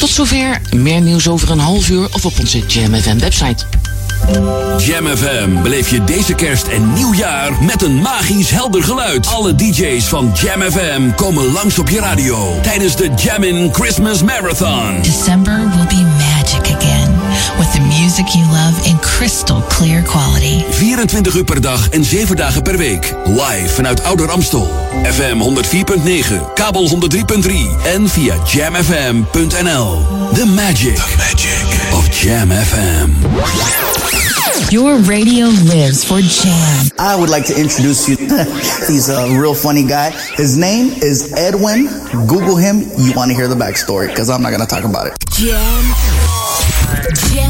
Tot zover. Meer nieuws over een half uur of op onze Jam FM website. Jam FM beleef je deze kerst en nieuwjaar met een magisch helder geluid. Alle DJ's van Jam FM komen langs op je radio tijdens de Jammin' Christmas Marathon. December will be music you love in crystal clear quality. 24 uur per dag en 7 dagen per week. Live vanuit Ouder Amstel. FM 104.9, kabel 103.3 en via jamfm.nl. The magic, The magic of Jam FM. Your radio lives for Jam. I would like to introduce you. He's a real funny guy. His name is Edwin. Google him. You want to hear the backstory because I'm not going to talk about it. Jam. Jam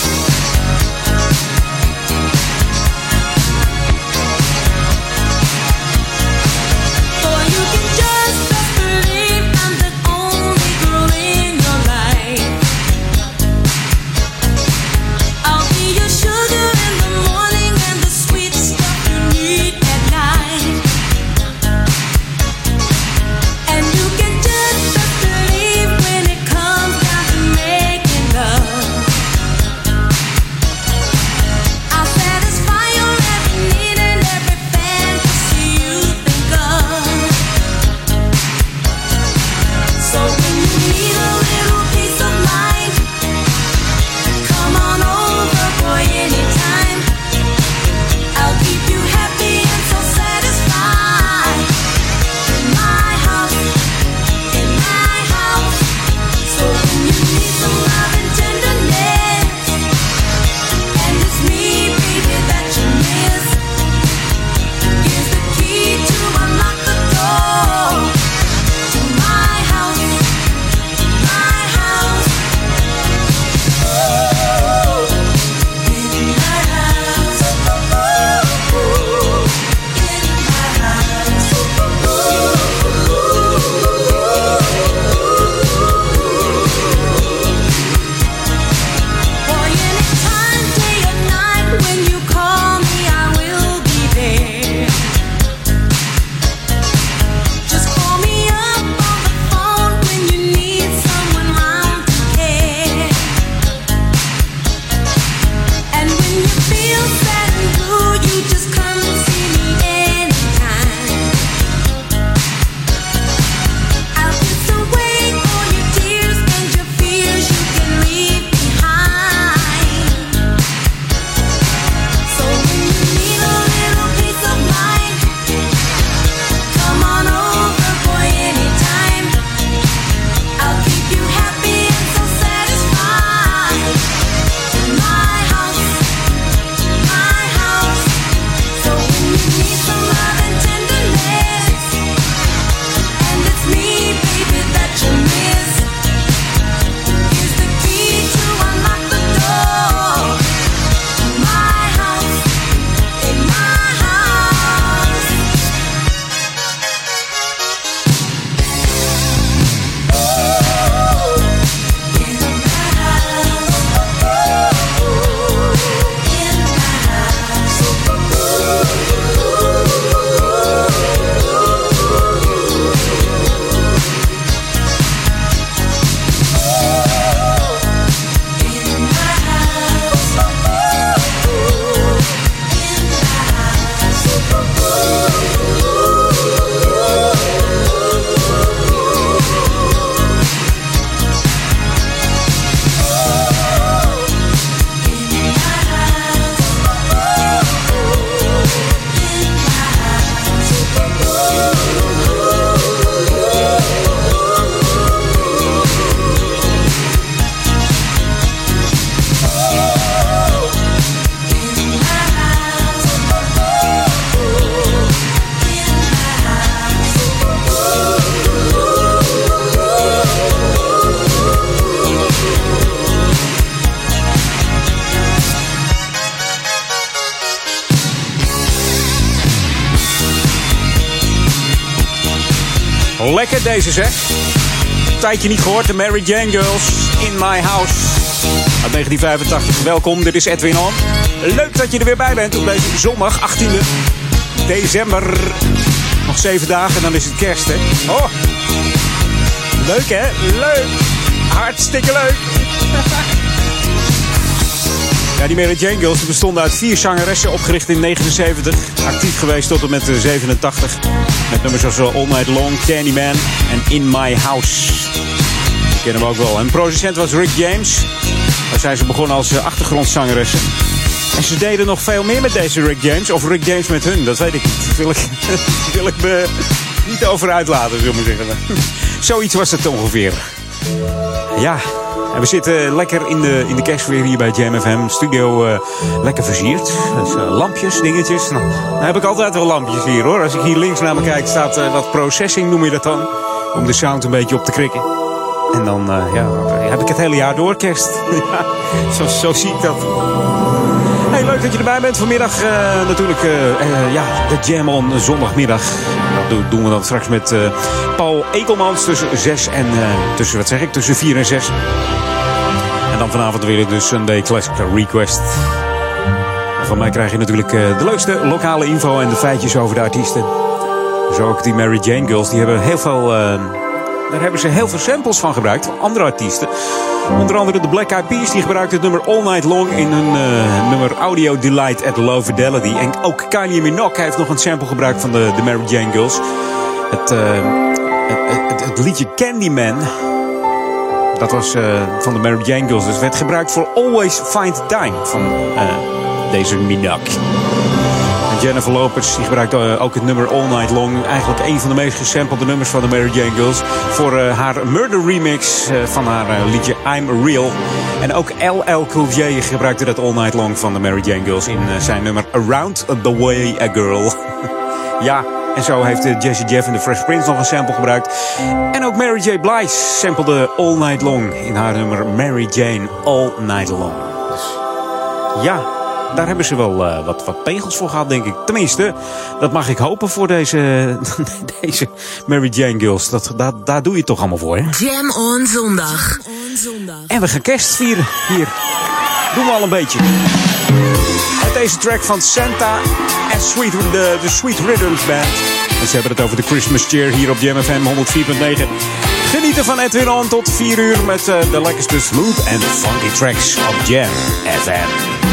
Deze zeg. Tijdje niet gehoord, de Mary Jane Girls in My House. Uit 1985. Welkom, dit is Edwin On. Leuk dat je er weer bij bent op deze zondag, 18e december. Nog zeven dagen en dan is het kerst, hè? Oh, leuk hè? Leuk! Hartstikke leuk! Ja, die Mary Jane Girls bestonden uit vier zangeressen, opgericht in 79. Actief geweest tot en met 87. Met nummers zoals All Night Long, Candyman en In My House. Kennen we ook wel. En producent was Rick James. Daar zijn ze begonnen als achtergrondzangeressen. En ze deden nog veel meer met deze Rick James. Of Rick James met hun, dat weet ik niet. Daar wil ik, wil ik me niet over uitlaten, zullen we zeggen. Zoiets was het ongeveer. Ja, en we zitten lekker in de, in de kerstfeer hier bij Jam FM. Studio uh, lekker versierd. Dus, lampjes, dingetjes. Nou, dan heb ik altijd wel lampjes hier hoor. Als ik hier links naar me kijk staat uh, wat processing noem je dat dan. Om de sound een beetje op te krikken. En dan ja, heb ik het hele jaar door kerst. zo, zo zie ik dat. Hey, leuk dat je erbij bent. Vanmiddag natuurlijk ja, de Jam on zondagmiddag. Dat doen we dan straks met Paul Ekelmans tussen 6 en tussen, wat zeg ik, tussen 4 en 6. En dan vanavond weer de Sunday Classic Request. Van mij krijg je natuurlijk de leukste lokale info en de feitjes over de artiesten. Zo ook die Mary Jane Girls, die hebben heel veel... daar hebben ze heel veel samples van gebruikt, van andere artiesten. Onder andere de Black Eyed Peas, die gebruikten het nummer All Night Long in hun uh, nummer Audio Delight at Low Fidelity. En ook Kylie Minogue heeft nog een sample gebruikt van de, de Mary Jane Girls. Het, uh, het, het, het, liedje Candyman, dat was uh, van de Mary Jane Girls. Dus werd gebruikt voor Always Find Time van deze Minogue. Jennifer Lopez die gebruikt uh, ook het nummer All Night Long. Eigenlijk een van de meest gesampelde nummers van de Mary Jane Girls. Voor uh, haar Murder remix uh, van haar liedje I'm Real. En ook LL Cool J gebruikte dat All Night Long van de Mary Jane Girls in zijn nummer Around the Way a Girl. ja, en zo heeft Jesse Jeff en de Fresh Prince nog een sample gebruikt. En ook Mary J. Blige samplede All Night Long in haar nummer Mary Jane All Night Long. Dus ja, daar hebben ze wel uh, wat, wat pegels voor gehad, denk ik. Tenminste, dat mag ik hopen voor deze, deze Mary Jane Girls. Dat, dat, daar doe je het toch allemaal voor, hè? Jam on zondag. En we gaan kerst vieren hier. Doen we al een beetje. Met deze track van Santa en Sweet, de, de Sweet Rhythms Band. En ze hebben het over de Christmas Cheer hier op Jam FM 104.9. Genieten van Edwin On tot 4 uur met uh, de lekkerste smooth en funky tracks op Jam FM.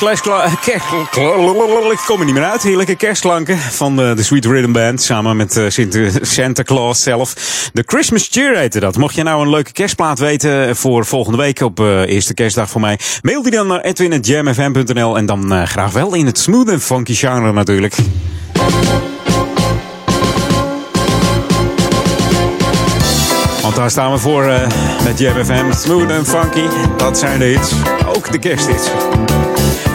Ik kom er niet meer uit. Heerlijke kerstklanken van eh, de Sweet Rhythm Band. Samen met eh, Santa Claus zelf. De Christmas Cheer heette dat. Mocht je nou een leuke kerstplaat weten voor volgende week op eh, eerste kerstdag voor mij. Mail die dan naar edwin.jamfm.nl en dan graag wel in het smooth en funky genre natuurlijk. Want daar staan we voor eh, met JMFM. Smooth en funky, dat zijn de hits. Ook de kersthits.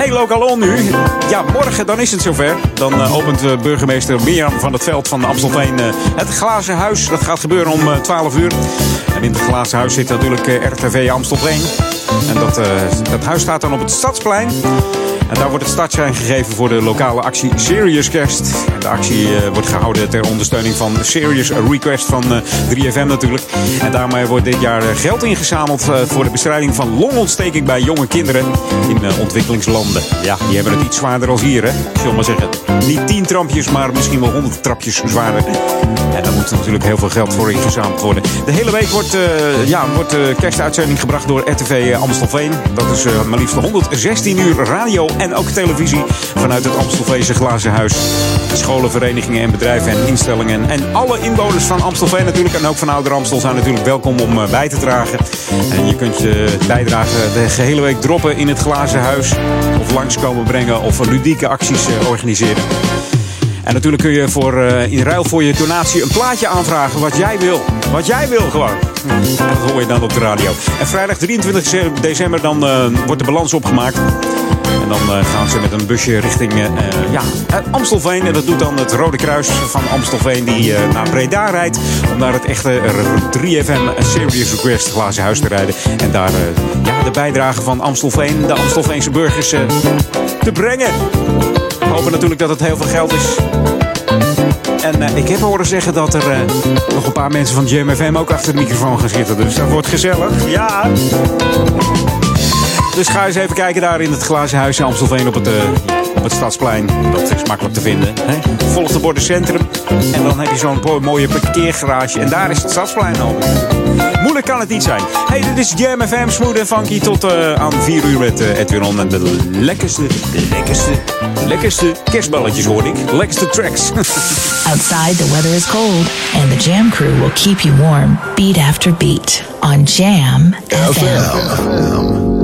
Hey, Lokalon nu. Ja, morgen dan is het zover. Dan eh, opent eh, burgemeester Mirjam van het Veld van Amstelveen eh, het Glazen Huis. Dat gaat gebeuren om eh, 12 uur. En in het Glazen Huis zit natuurlijk RTV Amstelveen. En dat, dat huis staat dan op het Stadsplein. En daar wordt het startsein gegeven voor de lokale actie Serious Kerst. De actie eh, wordt gehouden ter ondersteuning van Serious Request van eh, 3FM natuurlijk. En daarmee wordt dit jaar eh, geld ingezameld voor de bestrijding van longontsteking bij jonge kinderen in ontwikkelingslanden. Ja, die hebben het iets zwaarder als hier, hè? Ik zal maar zeggen. Niet 10 trampjes, maar misschien wel 100 trapjes zwaarder. En daar moet natuurlijk heel veel geld voor ingezameld worden. De hele week wordt, ja, wordt de kerstuitzending gebracht door RTV Amstelveen. Dat is maar liefst 116 uur radio en ook televisie vanuit het Amstelveense Glazen Huis. Verenigingen en bedrijven en instellingen. En alle inwoners van Amstelveen natuurlijk en ook van Ouder Amstel zijn natuurlijk welkom om eh, bij te dragen. En je kunt je bijdrage de gehele week droppen in het Glazen Huis. Of langskomen brengen of ludieke acties eh, organiseren. En natuurlijk kun je voor, eh, in ruil voor je donatie een plaatje aanvragen wat jij wil. Wat jij wil gewoon. En dat hoor je dan op de radio. En vrijdag 23 december dan wordt de balans opgemaakt. En dan eh, gaan ze met een busje richting eh, ja, eh, Amstelveen. En dat doet dan het Rode Kruis van Amstelveen die naar Breda rijdt. Om naar het echte r- 3FM Serious Request glazen huis te rijden. En daar ja, de bijdrage van Amstelveen, de Amstelveense burgers, te brengen. We hopen natuurlijk dat het heel veel geld is. En ik heb horen zeggen dat er nog een paar mensen van JMFM ook achter de microfoon gaan zitten. Dus dat wordt gezellig. Ja. Dus ga eens even kijken daar in het glazen huis in Amstelveen op het, eh, op het Stadsplein. Dat is makkelijk te vinden. Hè? Volg de borden centrum. En dan heb je zo'n mooie parkeergarage. En daar is het Stadsplein al. Moeilijk kan het niet zijn. Hey, dit is Jam FM, smooth en funky. Tot eh, aan 4 uur met eh, Edwin On. En de lekkerste, lekkerste, lekkerste kerstballetjes hoor ik. Lekkerste tracks. Outside, the weather is cold, and the Jam crew will keep you warm beat after beat on Jam FM.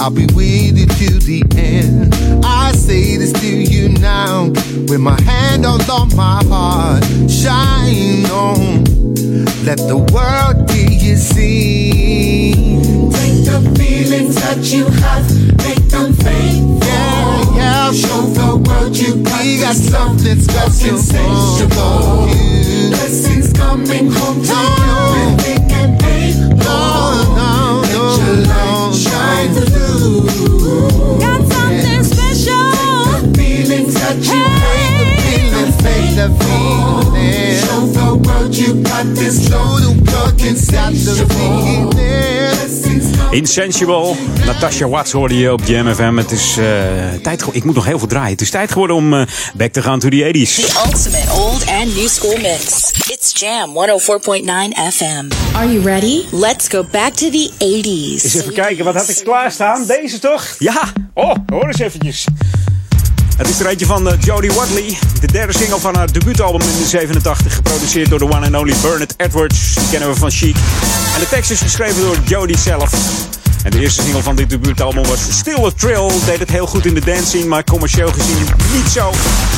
I'll be with you to the end. I say this to you now, with my hand on, on my heart. Shine on, let the world hear you sing. Take the feelings that you have, make them faithful. Yeah, yeah. Show the world you got, We got something special you. Blessings coming home to No. you, and faithful. No, no, Feeling, fake the feeling. Show the world you got this Show love, the world you got the feeling. blessings coming Insensual. Natasha Watts hoorde je op Jam FM. Het is eh, tijd Ik moet nog heel veel draaien. Het is tijd geworden om eh, back te gaan to the 80s. The ultimate old and new school mix. It's Jam 104.9 FM. Are you ready? Let's go back to the 80s. Eens even kijken, wat had ik klaarstaan? Deze toch? Ja! Oh, hoor eens eventjes. Het is er eentje van eh, Jodie Watley. De derde single van haar debuutalbum in de 87. Geproduceerd door de one and only Bernard Edwards. Die kennen we van Chic. En de tekst is geschreven door Jodie zelf. En de eerste single van dit debuutalbum was Still a Thrill. Deed het heel goed in de dance scene, maar commercieel gezien niet zo.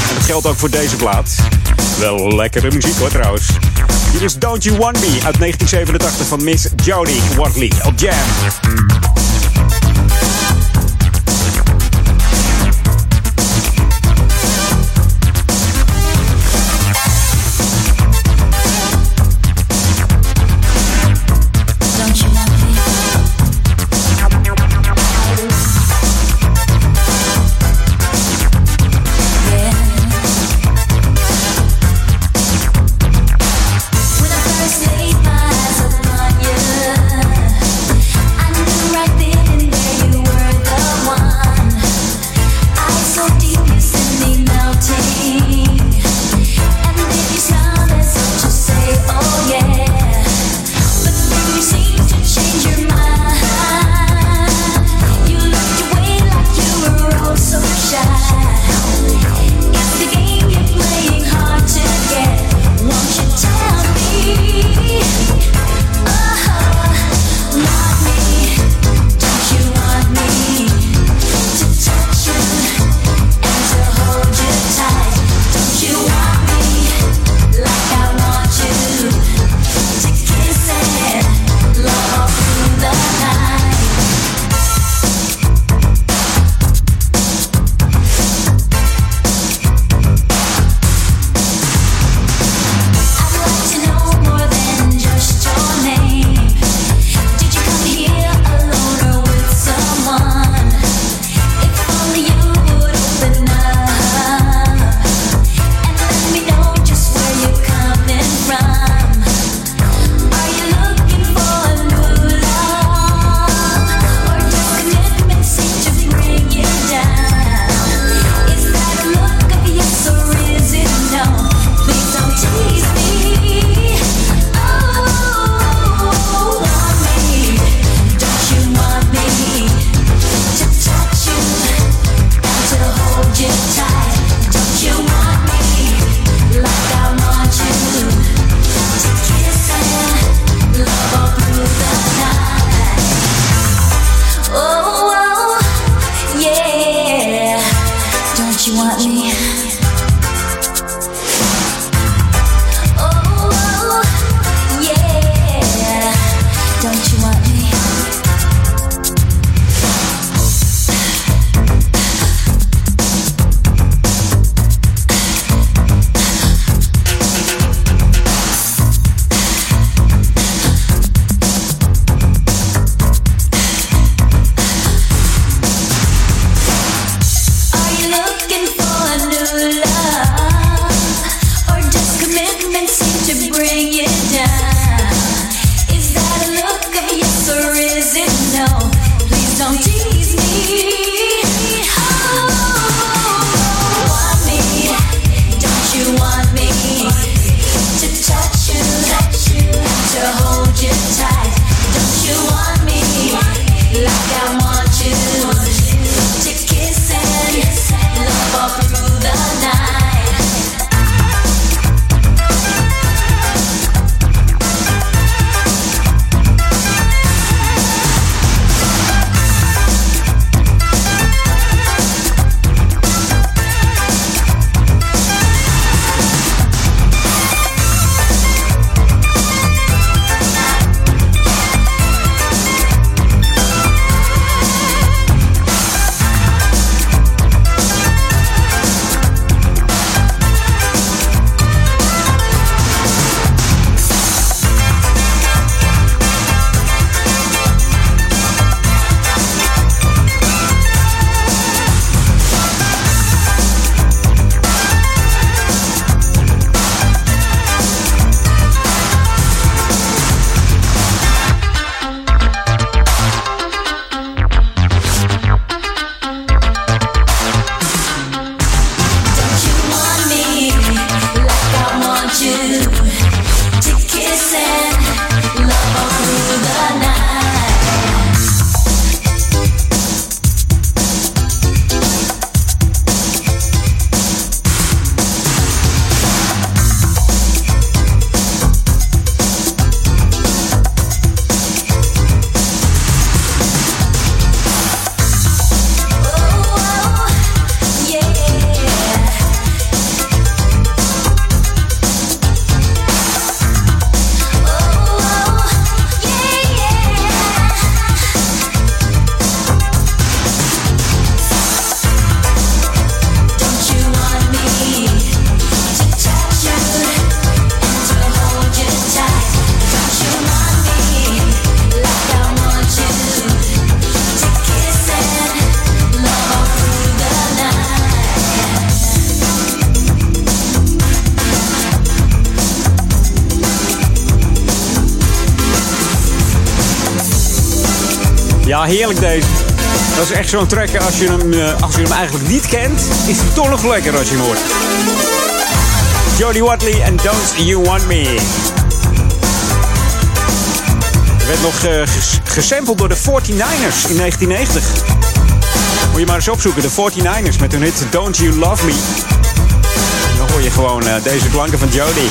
En dat geldt ook voor deze plaat. Wel lekkere muziek hoor trouwens. Hier is Don't You Want Me uit 1987 van Miss Jodie Watley op Jam. Don't you want me? Zo'n track. Als je, hem, eh, als je hem eigenlijk niet kent, is hij toch nog lekker als je hem hoort. Jodie Watley en Don't You Want Me. Werd nog ges- gesampled door de 49ers in 1990. Moet je maar eens opzoeken, de 49ers met hun hit Don't You Love Me. Dan hoor je gewoon eh, deze klanken van Jodie.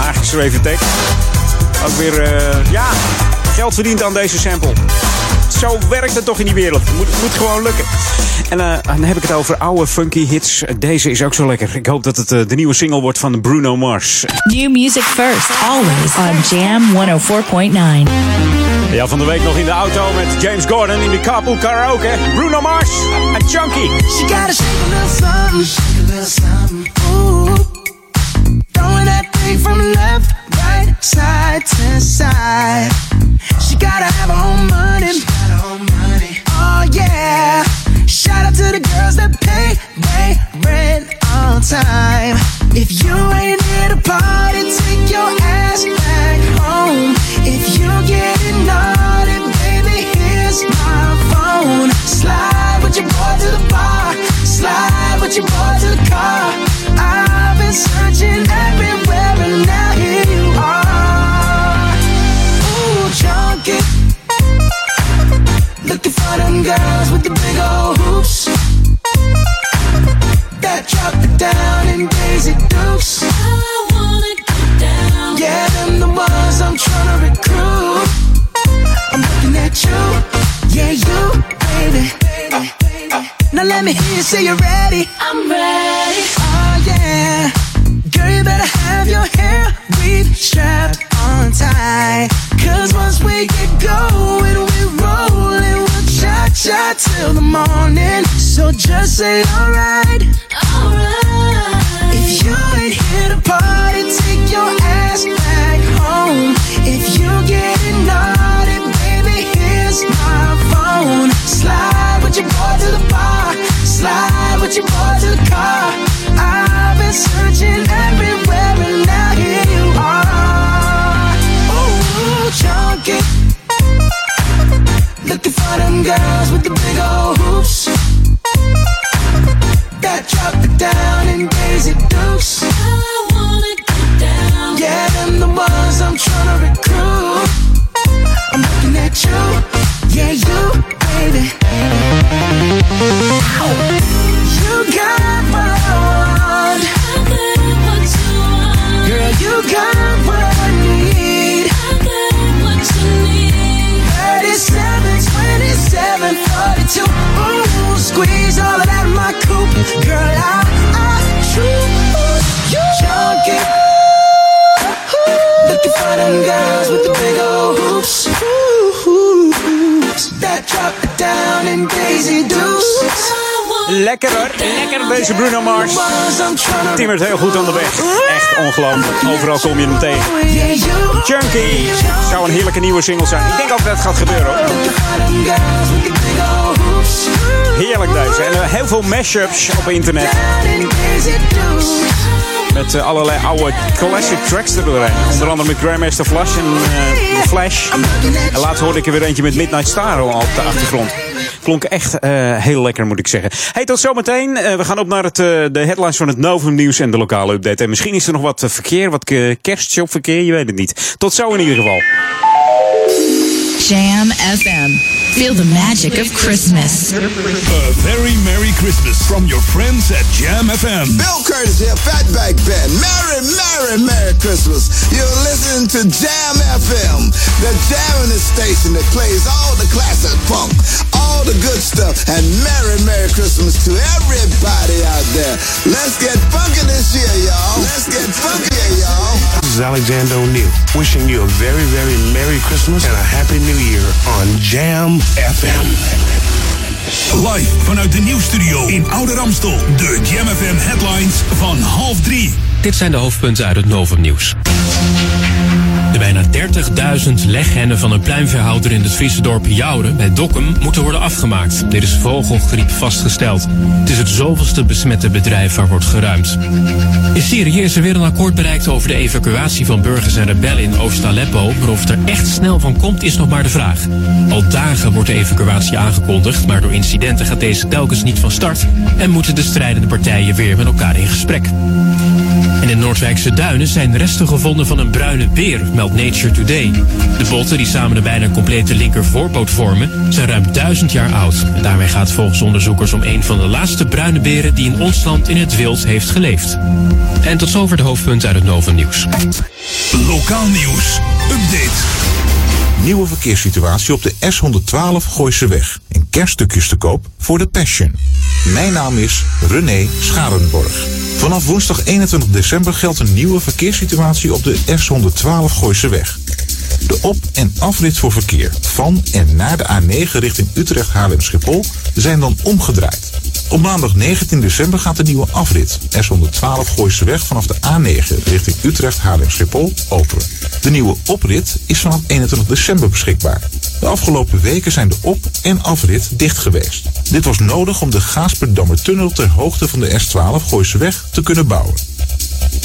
Haar geschreven tekst. Ook weer, ja, geld verdiend aan deze sample. Zo werkt het toch in die wereld. Moet, moet gewoon lukken. En eh, dan heb ik het over oude funky hits. Deze is ook zo lekker. Ik hoop dat het eh, de nieuwe single wordt van Bruno Mars. New music first, always on Jam 104.9. Ja, van de week nog in de auto met James Gordon in de carpool karaoke. Bruno Mars en Chunky. She shake a little something, shake a little something. Ooh, throwing that thing from left, right, side to side. She gotta have her own money, she got her own money. Oh yeah. Shout out to the girls that pay they rent on time. If you ain't here to party, take your ass back home. If you getting naughty, baby, here's my phone. Slide with your boy to the bar, slide with your boy to the car. I've been searching everywhere them girls with the big old hoops. That drop it down in Daisy Dukes. I wanna get down. Yeah, them the ones I'm trying to recruit. I'm looking at you. Yeah, you, baby. Now let me hear you say you're ready. I'm ready. Oh, yeah. Girl, you better have your hair weave strapped on tight. Cause once we get going, we're rolling. Cha till the morning. So just say alright. Alright. If you ain't here to party, take your ass back home. If you getting naughty, baby, here's my phone. Slide with your boy to the bar. Slide with your boy to the car. I've been searching everywhere Looking for them girls with the big old hoops. That drop it down in Daisy Dukes. I wanna get down. Yeah, them the ones I'm trying to recruit. I'm looking at you. Yeah, you, baby. You got 27, 42. Ooh, squeeze all of that in my coupe. Girl, I, I choose you. Junkie. Looking for them girls with the big old hoops. That drop it down in Daisy Dukes. Lekker hoor, lekker deze Bruno Mars. Timmert heel goed aan de weg. Echt ongelooflijk. Overal kom je hem tegen. Junkie zou een heerlijke nieuwe single zijn. Ik denk ook dat het gaat gebeuren hoor. Heerlijk deze. En eh, heel veel mashups op internet. Met eh, allerlei oude classic tracks er doorheen. Onder andere met Grandmaster Flash en eh, Flash. En laatst hoorde ik er weer eentje met Midnight Star al op de achtergrond. Klonk echt eh, heel lekker, moet ik zeggen. Hey, tot zometeen. We gaan op naar het, de headlines van het Novum Nieuws en de lokale update. En misschien is er nog wat verkeer, wat kerstshopverkeer, je weet het niet. Tot zo in ieder geval. Jam FM. Feel the magic of Christmas. A very Merry Christmas from your friends at Jam FM. Bill Curtis here, Fatback Ben. Merry, Merry, Merry Christmas. You're listening to Jam FM, the jamming station that plays all the classic funk, all the good stuff, and Merry, Merry Christmas to everybody out there. Let's get funky this year, y'all. Let's get funky, y'all. This is Alexander O'Neill, wishing you a very, very Merry Christmas and a Happy New Year on Jam FM. Live vanuit de nieuwsstudio in Oude Ramstel. De Jam FM headlines van half drie. Dit zijn de hoofdpunten uit het Novum nieuws. De bijna 30.000 leghennen van een pluimveehouder in het Friese dorp Jouren bij Dokkum moeten worden afgemaakt. Dit is vogelgriep vastgesteld. Het is het zoveelste besmette bedrijf waar wordt geruimd. In Syrië is er weer een akkoord bereikt over de evacuatie van burgers en rebellen in Oost-Aleppo. Maar of het er echt snel van komt is nog maar de vraag. Al dagen wordt de evacuatie aangekondigd, maar door incidenten gaat deze telkens niet van start en moeten de strijdende partijen weer met elkaar in gesprek. In de Noordwijkse duinen zijn resten gevonden van een bruine beer, Nature Today. De botten, die samen een bijna complete linker voorpoot vormen, zijn ruim duizend jaar oud. En daarmee gaat het volgens onderzoekers om een van de laatste bruine beren die in ons land in het wild heeft geleefd. En tot zover de hoofdpunten uit het Nova Nieuws. Lokaal nieuws. Update. Nieuwe verkeerssituatie op de S112 Gooiseweg. En kerststukjes te koop voor de Passion. Mijn naam is René Scharenborg. Vanaf woensdag 21 december geldt een nieuwe verkeerssituatie op de S112 Gooiseweg. De op- en afrit voor verkeer van en naar de A9 richting Utrecht Haarlem Schiphol zijn dan omgedraaid. Op maandag 19 december gaat de nieuwe afrit S112 Gooiseweg vanaf de A9 richting Utrecht Haarlem Schiphol open. De nieuwe oprit is vanaf 21 december beschikbaar. De afgelopen weken zijn de op- en afrit dicht geweest. Dit was nodig om de Gaasperdammer tunnel ter hoogte van de S12 Gooiseweg te kunnen bouwen.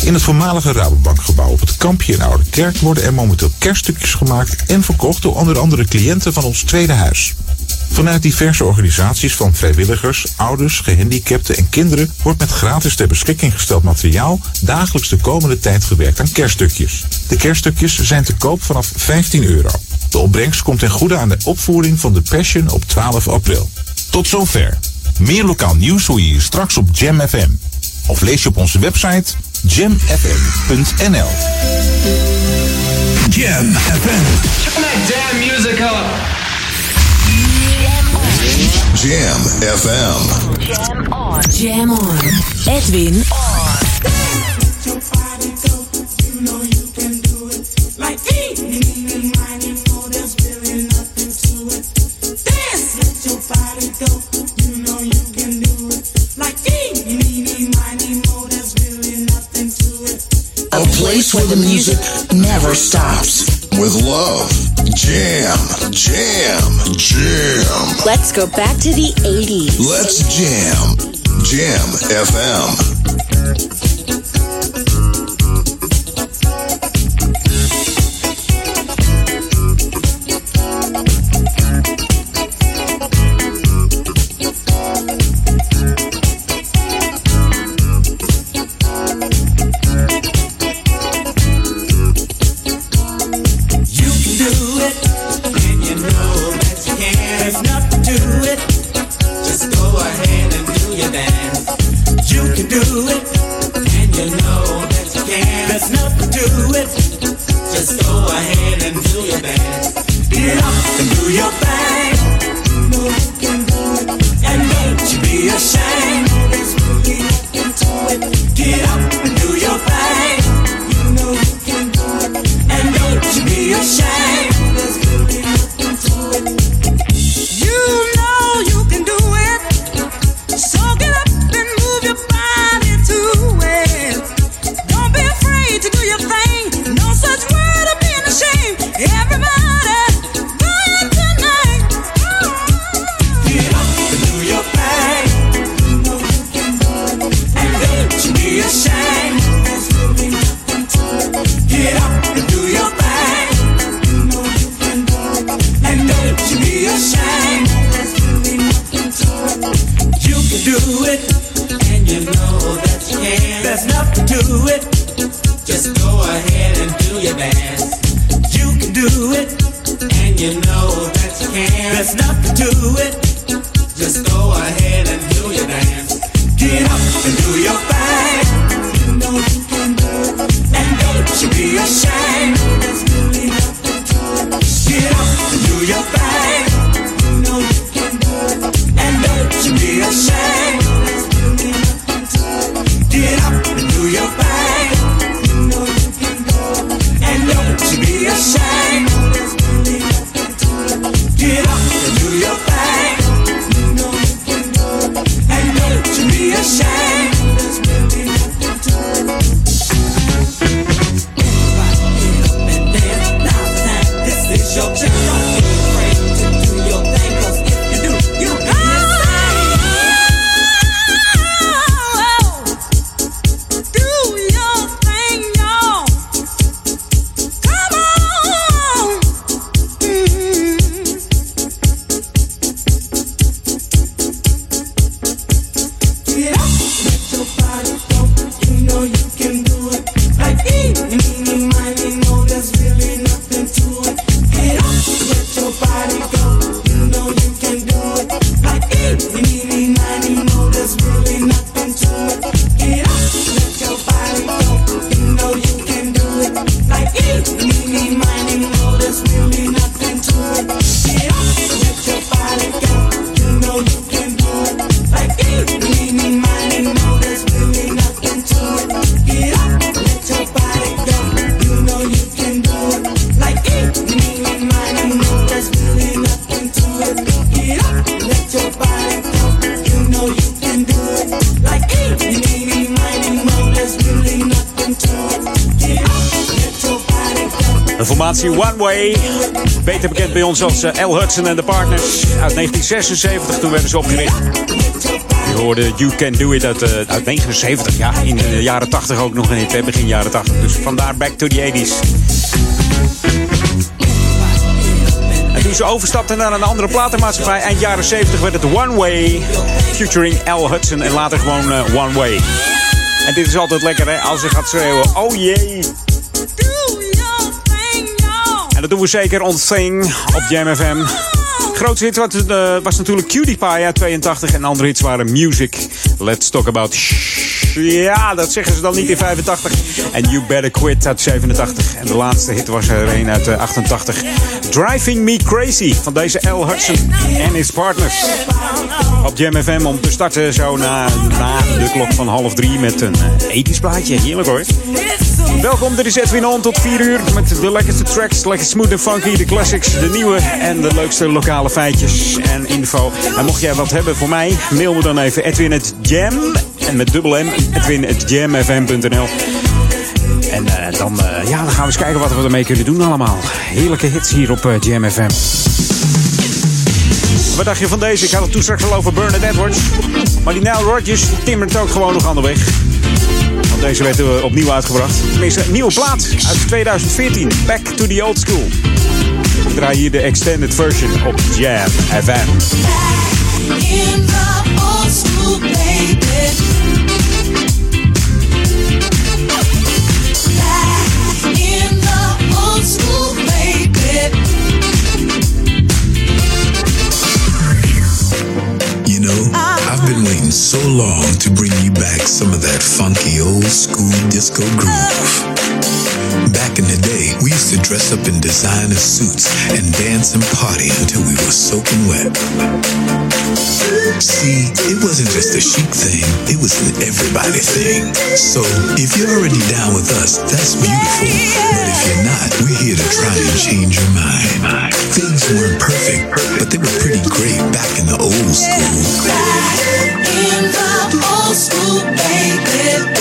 In het voormalige Rabobankgebouw op het kampje in Oude Kerk worden er momenteel kerststukjes gemaakt en verkocht door onder andere cliënten van ons tweede huis. Vanuit diverse organisaties van vrijwilligers, ouders, gehandicapten en kinderen wordt met gratis ter beschikking gesteld materiaal dagelijks de komende tijd gewerkt aan kerststukjes. De kerststukjes zijn te koop vanaf 15 euro. De opbrengst komt ten goede aan de opvoering van de Passion op 12 april. Tot zover. Meer lokaal nieuws hoor je hier straks op Jam FM. Of lees je op onze website jamfm.nl. Jam FM. Turn that damn music up. Jam FM. Jam on. Jam on. Edwin on. Place where the music never stops. With love. Jam. Jam. Jam. Let's go back to the 80s. Let's jam. Jam FM. To it. Just go ahead and do your dance. You can do it. And you know that you can. There's nothing to it. Just go ahead and do your dance. Get up and do your thing. You know you can do it. And don't you be ashamed. There's really nothing to it. Get up and do your thing. You know you can do it. And don't you be ashamed. There's really nothing to it. Get up and do your bekend bij ons als eh, L. Hudson and the Partners. Uit 1976, toen werden ze opgericht. Je hoorde You Can Do It uit, eh, uit 79. Ja, in de jaren 80 ook nog een hit, begin jaren 80. Dus vandaar back to the 80s. En toen ze overstapten naar een andere platenmaatschappij, eind jaren 70 werd het One Way. Featuring L. Hudson en later gewoon eh, One Way. En dit is altijd lekker hè, als je gaat schreeuwen. Oh jee. Doen we zeker on Thing op Jam FM. Grootste hit was, eh, was natuurlijk Cutie Pie uit 82. En andere hits waren Music. Let's talk about... Ja, dat zeggen ze dan niet in 85. En You Better Quit uit 87. En de laatste hit was er een uit eh, 88. Driving Me Crazy van deze L. Hudson en his partners. Op Jam FM om te starten zo na, na de klok van half drie met een uh, ethisch plaatje. Heerlijk hoor. Welkom, dit is Edwin tot 4 uur met de lekkerste tracks, lekker smooth en funky, de classics, de nieuwe en de leukste lokale feitjes en info. En mocht jij wat hebben voor mij, mail me dan even edwin.jam en met dubbel M, edwin.jamfm.nl. En uh, dan, uh, ja, dan gaan we eens kijken wat we ermee kunnen doen allemaal. Heerlijke hits hier op uh, Jam FM. Wat dacht je van deze? Ik had het toen straks al over Bernard Edwards. Maar die Nile Rodgers timmert ook gewoon nog aan de weg. Deze werd uh, opnieuw uitgebracht. Tenminste, nieuwe plaat uit 2014. Back to the old school. Ik draai hier de extended version op Jam FM. In the school, baby. So long to bring you back some of that funky old school disco groove. Back in the day, we used to dress up in designer suits and dance and party until we were soaking wet. See, it wasn't just a chic thing, it was an everybody thing. So, if you're already down with us, that's beautiful. But if you're not, we're here to try and change your mind. Things weren't perfect, but they were pretty great back in the old school. The old school, baby.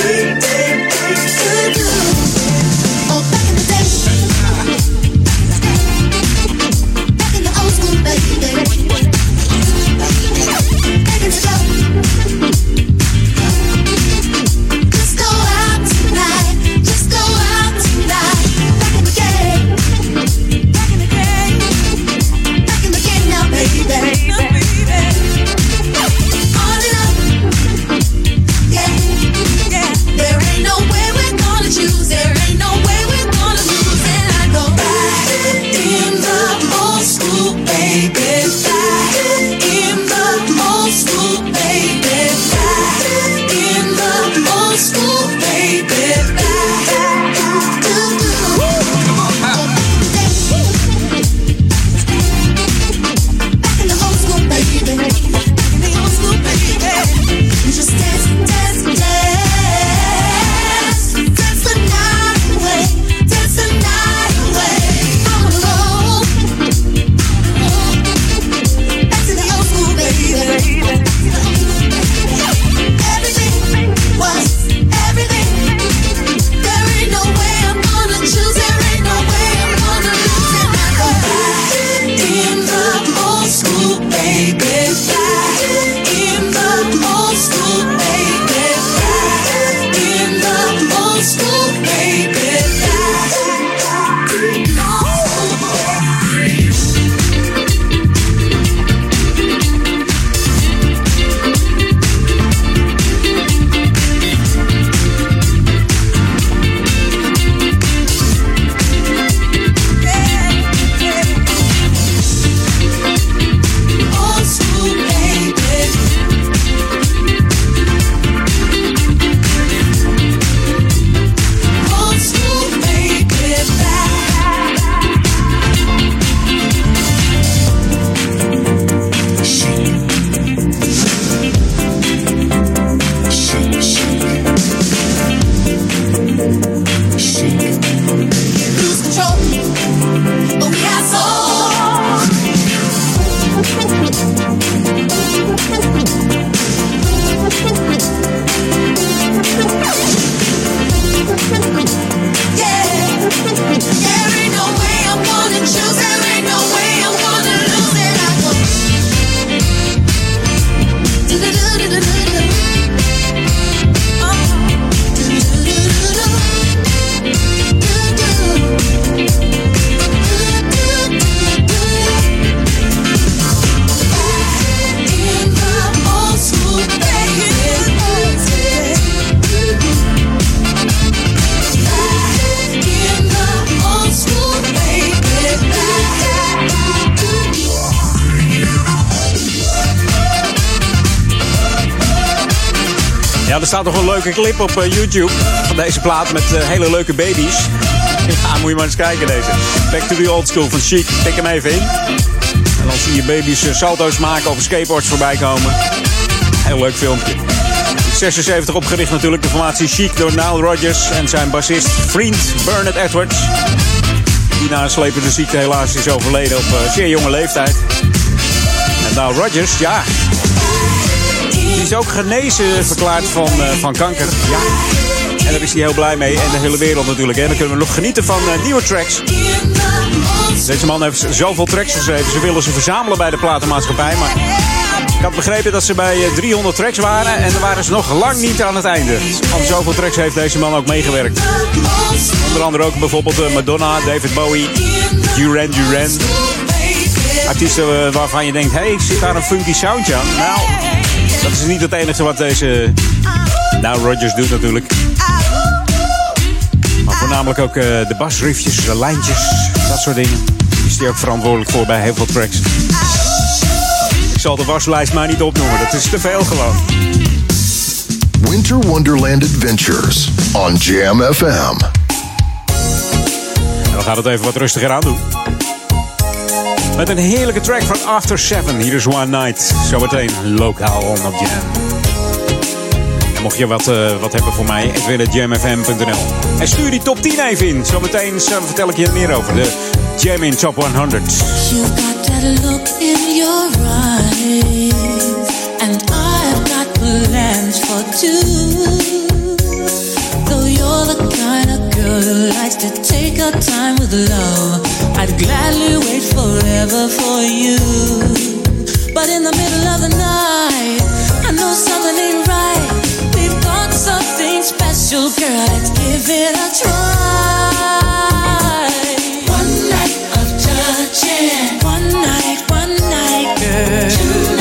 Leuke clip op eh, YouTube van deze plaat met eh, hele leuke baby's. Ja, moet je maar eens kijken deze. Back to the old school van Chic. Tik hem even in. En dan zie je baby's eh, salto's maken of skateboards voorbij komen. Heel leuk filmpje. 76 opgericht natuurlijk, de formatie Chic door Nile Rodgers en zijn bassist vriend Bernard Edwards. Die na een slepende ziekte helaas is overleden op zeer jonge leeftijd. En Nile Rodgers, ja, die is ook genezen verklaard van, eh, van kanker. Ja. En daar is hij heel blij mee. En de hele wereld natuurlijk. En dan kunnen we nog genieten van eh, nieuwe tracks. Deze man heeft zoveel tracks geschreven. Ze willen ze verzamelen bij de platenmaatschappij. Maar ik had begrepen dat ze bij eh, 300 tracks waren. En dan waren ze nog lang niet aan het einde. Aan zoveel tracks heeft deze man ook meegewerkt. Onder andere ook bijvoorbeeld eh, Madonna, David Bowie, Duran Duran. Artiesten eh, waarvan je denkt, hé, hey, zit daar een funky soundje aan? Nou, dat is niet het enige wat deze... Nou, Rogers doet natuurlijk. Maar voornamelijk ook eh, de basriffjes, de lijntjes, dat soort dingen. Is die ook verantwoordelijk voor bij heel veel tracks. Ik zal de waslijst maar niet opnoemen, dat is te veel gewoon. Winter Wonderland Adventures on Jam FM. En we gaan het even wat rustiger aan doen. Met een heerlijke track van After Seven. Hier is One Night. Zometeen lokaal on op Jam. En mocht je wat, eh, wat hebben voor mij, edwin.jamfm.nl. En stuur die top 10 even in. Zometeen eh, vertel ik je er meer over. De Jam in Top 100. You've got that look in your eyes, and I've got plans for two. Who likes to take her time with love, I'd gladly wait forever for you. But in the middle of the night, I know something ain't right. We've got something special, girl. Let's give it a try. One night of touching. One night, one night, girl. Two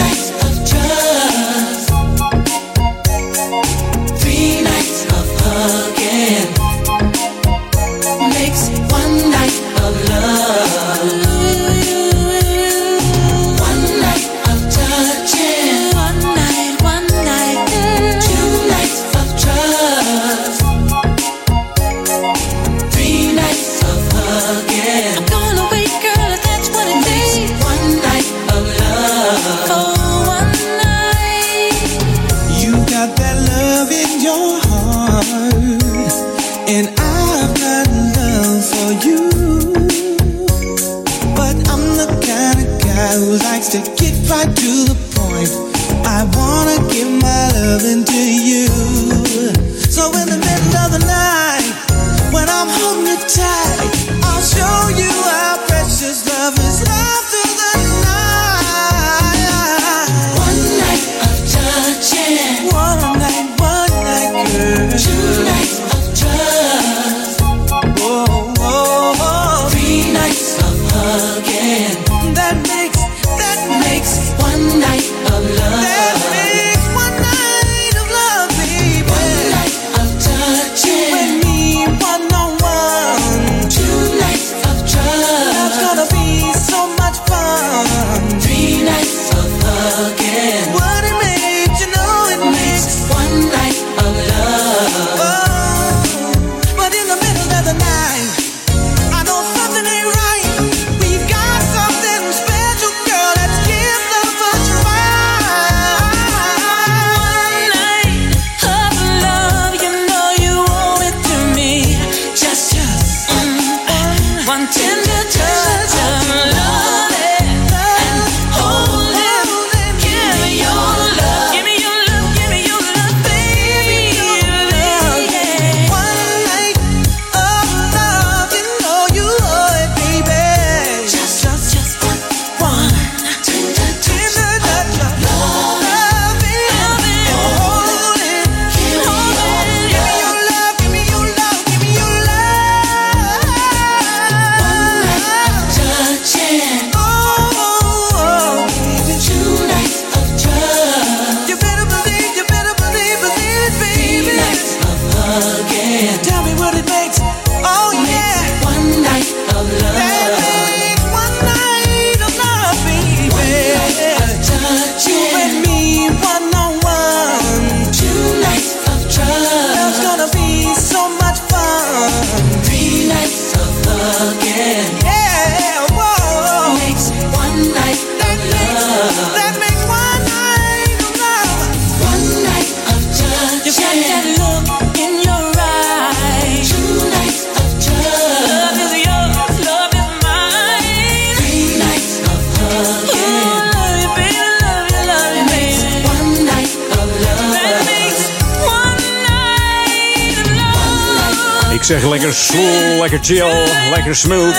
zeg, lekker slow, lekker chill, lekker smooth.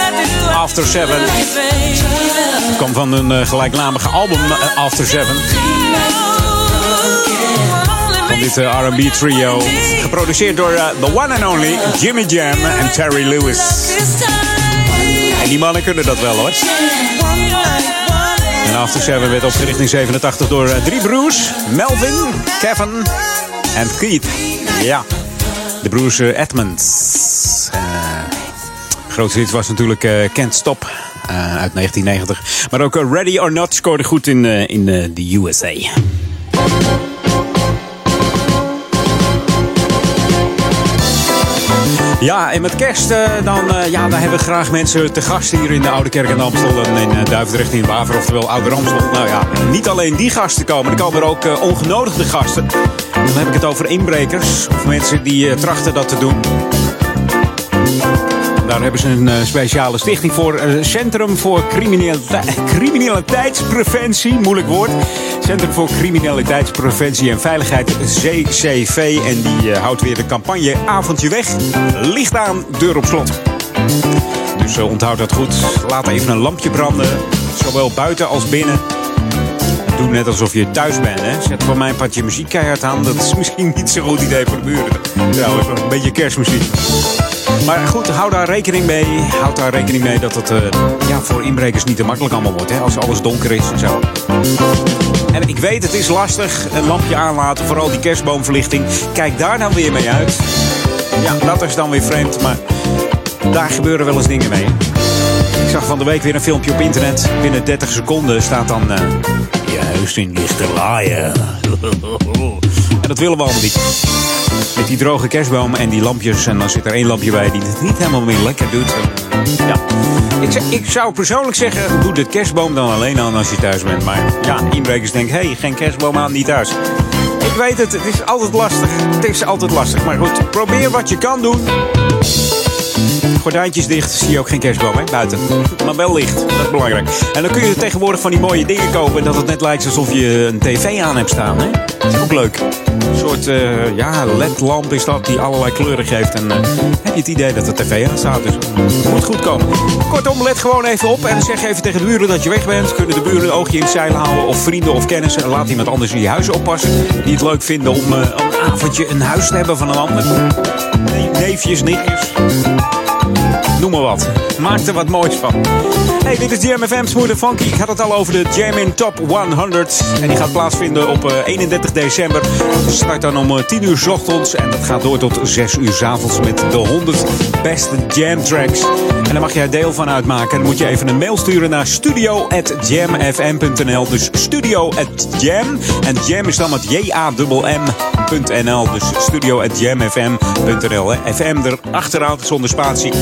After Seven. Kwam van een eh, gelijknamige album eh, After Seven. Van dit eh, R&B trio. Geproduceerd door the one and only Jimmy Jam en Terry Lewis. En die mannen kunnen dat wel hoor. En After Seven werd opgericht in 87 door drie broers. Melvin, Kevin en Keith. Ja, de broers eh, Edmonds. Eh grootste hit was natuurlijk eh, Can't Stop uit 1990. Maar ook Ready or Not scoorde goed in, in de USA. Ja, en met kerst, dan, ja, dan hebben we graag mensen te gast hier in de Oude Kerk in Amstel en in eh, Duivendrecht in Waver, oftewel Oude Amstel. Nou ja, niet alleen die gasten komen, er komen er ook ongenodigde gasten. Dan heb ik het over inbrekers of mensen die eh, trachten dat te doen. Daar hebben ze een eh, speciale stichting voor. eh, Centrum voor Criminalite- Criminaliteitspreventie. Moeilijk woord. Centrum voor Criminaliteitspreventie en Veiligheid, CCV. En die houdt weer de campagne Avondje Weg. Licht aan, deur op slot. Dus onthoud dat goed. Laat even een lampje branden. Zowel buiten als binnen. Doe net alsof je thuis bent. Hè? Zet voor mij een patje muziek keihard aan. Dat is misschien niet zo'n goed idee voor de buren. Trouwens, een beetje kerstmuziek. Maar goed, hou daar rekening mee. Houd daar rekening mee dat het eh, ja, voor inbrekers niet te makkelijk allemaal wordt. Hè? Als alles donker is en zo. En ik weet, het is lastig. Een lampje aanlaten, vooral die kerstboomverlichting. Kijk daar nou weer mee uit. Ja, dat is dan weer vreemd. Maar daar gebeuren wel eens dingen mee. Ik zag van de week weer een filmpje op internet. Binnen 30 seconden staat dan... eh, huis in ligt te laaien. En dat willen we allemaal niet. Met die droge kerstbomen en die lampjes. En dan zit er één lampje bij die het niet helemaal meer lekker doet. Ja. Ik, ik zou persoonlijk zeggen, doe de kerstboom dan alleen aan als je thuis bent. Maar ja, inbrekers denken, hey, geen kerstboom aan, niet thuis. Ik weet het, het is altijd lastig. Het is altijd lastig. Maar goed, probeer wat je kan doen. Gordijntjes dicht, zie je ook geen kerstboom, hè? Buiten. Maar wel licht, dat is belangrijk. En dan kun je tegenwoordig van die mooie dingen kopen... dat het net lijkt alsof je een tv aan hebt staan, hè? Dat is ook leuk. Een soort, eh, ja, ledlamp is dat, die allerlei kleuren geeft. En eh, heb je het idee dat de tv aan staat, dus het moet goed komen. Kortom, let gewoon even op en zeg even tegen de buren dat je weg bent. Kunnen de buren een oogje in het zeil houden, of vrienden of kennissen. Laat iemand anders in je huis oppassen. Die het leuk vinden om eh, een avondje een huis te hebben van een ander. Nee, Neefjes, nichtjes. Noem maar wat. Maak er wat moois van. Hey, dit is Jam FM Smooth and Funky. Ik had het al over de Jam in Top 100. En die gaat plaatsvinden op eh, 31 december. Start dan om eh, 10 uur 's ochtends. En dat gaat door tot 6 uur 's avonds met de 100 beste Jam tracks. En daar mag jij deel van uitmaken. En dan moet je even een mail sturen naar studio.jamfm.nl. Dus studio.jam. En jam is dan met J-A-M-M.nl. Dus studio.jamfm.nl. FM erachteraan zonder spatie.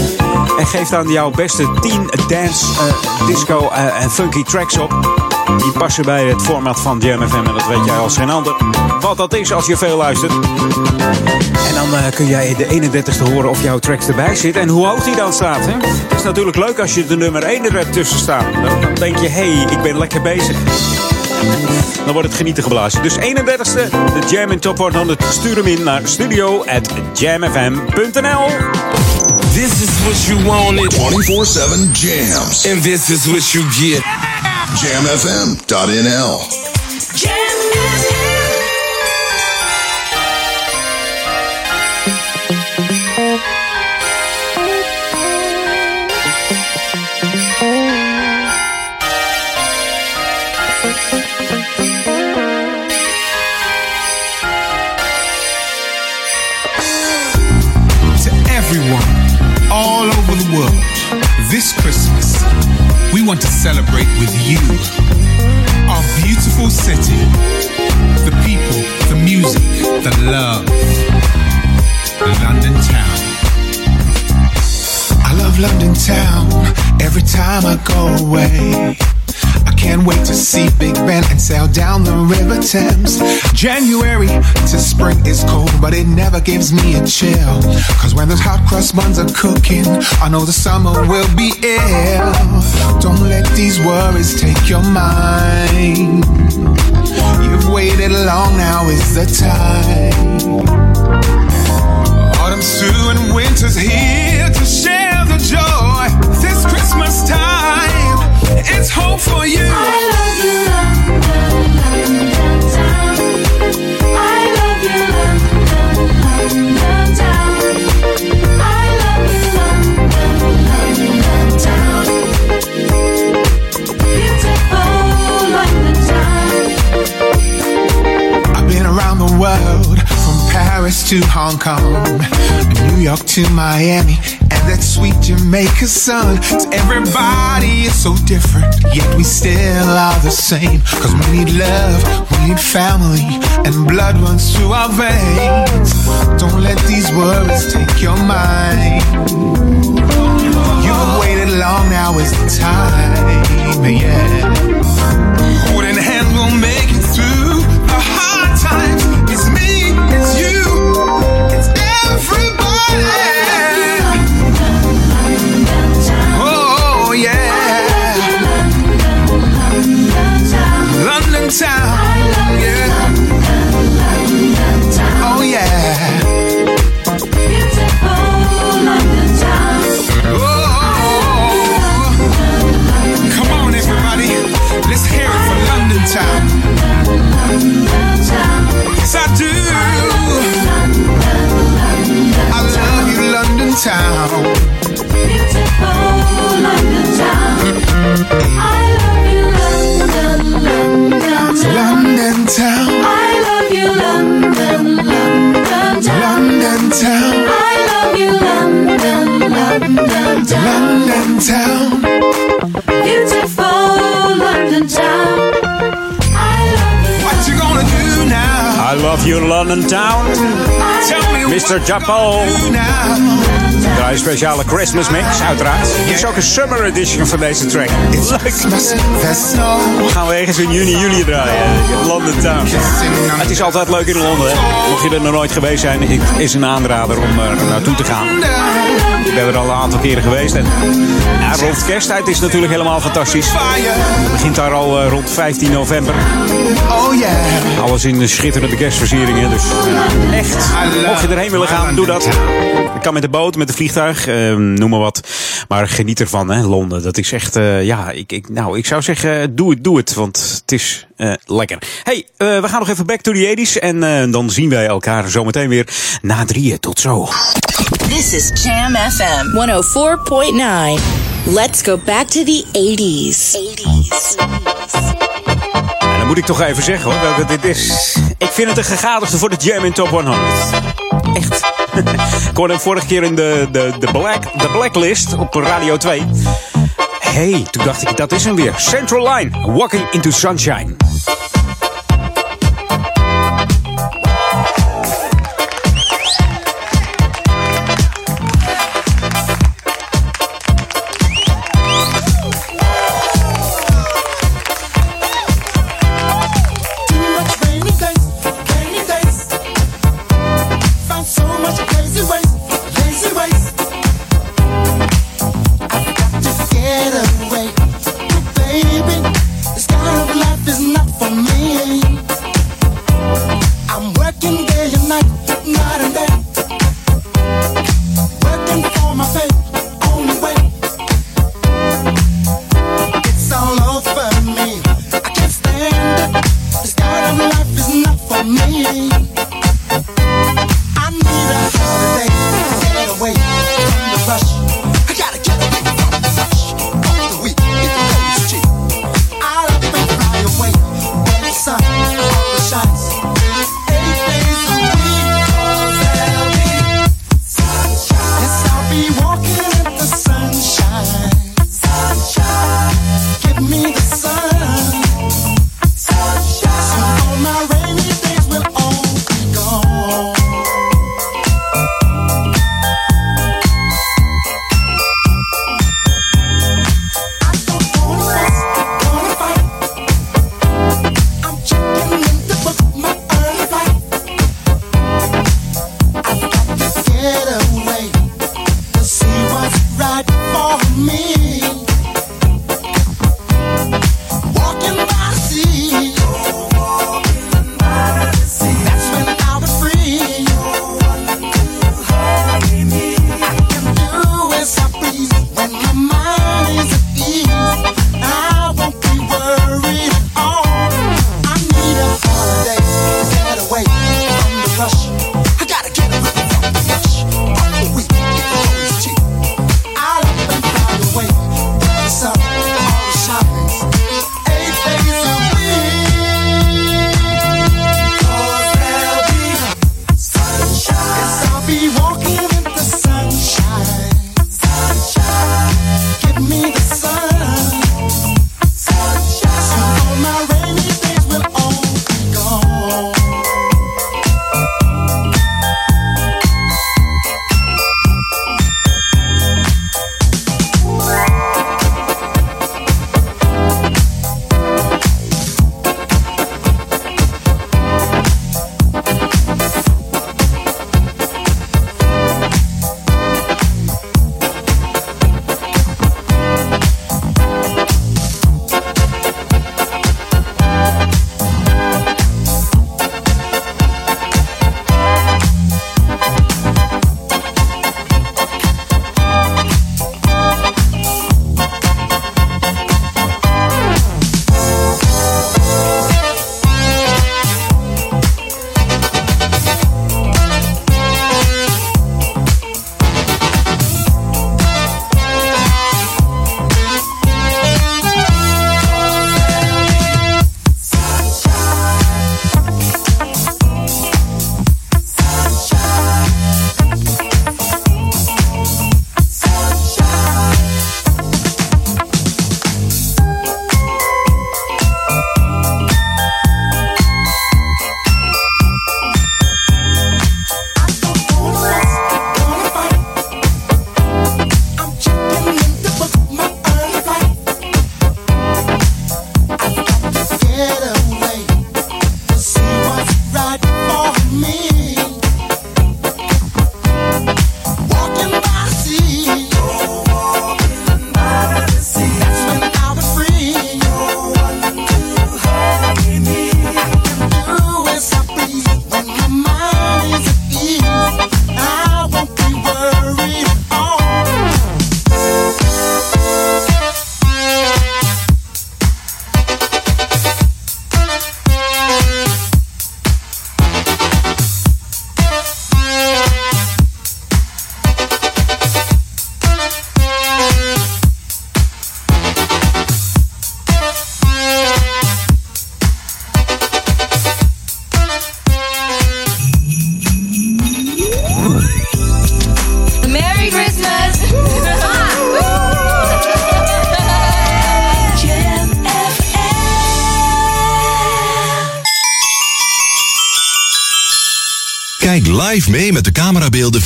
En geef dan jouw beste 10 dance, eh, disco eh, en funky tracks op. Die passen bij het format van Jam FM. En dat weet jij als geen ander. Wat dat is als je veel luistert. En dan eh, kun jij de 31ste horen of jouw tracks erbij zitten. En hoe hoog die dan staat. Hè? Het is natuurlijk leuk als je de nummer 1 er tussen staan. Dan, denk je, hé, hey, ik ben lekker bezig. Dan wordt het genieten geblazen. Dus 31ste, de Jam in Top 100. Stuur hem in naar studio.jamfm.nl. This is what you wanted. 24-7 jams. And this is what you get. Jamfm.nl. want to celebrate with you. Our beautiful city, the people, the music, the love. London town. I love London town every time I go away. Can't wait to see Big Ben and sail down the River Thames. January to spring is cold, but it never gives me a chill. Cause when those hot cross buns are cooking, I know the summer will be ill. Don't let these worries take your mind. You've waited long, now is the time. Autumn's through and winter's here to share the joy. This Christmas time there's hope for you. I love you, London, London town. I love you, London, London town. I love you, London, London town. Beautiful London. I've been around the world, from Paris to Hong Kong, New York to Miami that sweet Jamaica sun. To everybody is so different, yet we still are the same. Cause we need love, we need family, and blood runs through our veins. Don't let these worries take your mind. You've waited long, now is the time, yeah. Holding hands London town. London town. I love you, London, London town. London town. I love you, London, London town. London town. I love you London Town. Mr. Japo. Draai een speciale Christmas mix, uiteraard. Dit is ook een summer edition van deze track. Leuk. Gaan we ergens in juni, juli draaien. London Town. Het is altijd leuk in Londen. hè. Mocht je er nog nooit geweest zijn, het is een aanrader om er naartoe te gaan. Ik ben er al een aantal keren geweest. En ja, rond kersttijd is het natuurlijk helemaal fantastisch. Het begint daar al eh, rond 15 november. Oh. Alles in de schitterende kerstversieringen. Dus eh, echt, mocht je erheen willen gaan, doe dat. Je kan met de boot, met de vliegtuig, eh, noem maar wat. Maar geniet ervan, hè, Londen. Dat is echt, eh, ja, ik, ik, nou, ik zou zeggen, doe het, doe het. Want het is eh, lekker. hey, eh, we gaan nog even back to the 80s. En eh, dan zien wij elkaar zometeen weer na drieën. Tot zo. This is Jam FM 104.9. Let's go back to the 80s. 80s. Moet ik toch even zeggen hoor, welke dit is. Ik vind het een gegadigde voor de Jam in Top 100. Echt. ik hoorde hem vorige keer in de, de, de, black, de Blacklist op Radio 2. hey, toen dacht ik, dat is hem weer. Central Line, Walking into Sunshine.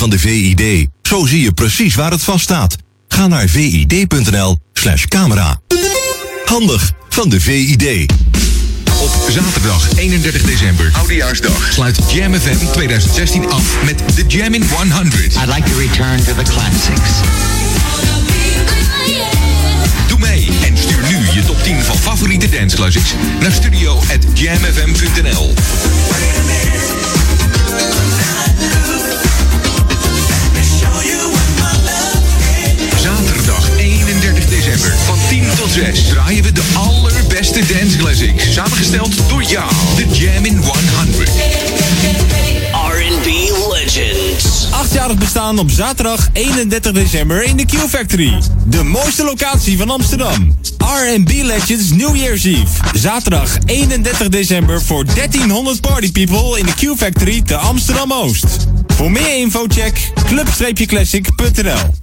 Van de VID. Zo zie je precies waar het vast staat. Ga naar vid.nl slash camera. Handig van de VID. Op zaterdag 31 december, Oudejaarsdag, sluit Jam FM 2016 af met The Jammin' 100. I'd like to return to the classics. Doe mee en stuur nu je top 10 van favoriete dance classics naar studio@jamfm.nl. 10 tot 6 draaien we de allerbeste dance classics. Samengesteld door jou, The Jam in 100. R&B Legends. Achtjarig bestaan op zaterdag 31 december in de Q Factory. De mooiste locatie van Amsterdam. R&B Legends New Year's Eve. Zaterdag 31 december voor 1300 party people in de Q Factory te Amsterdam Oost. Voor meer info check club-classic.nl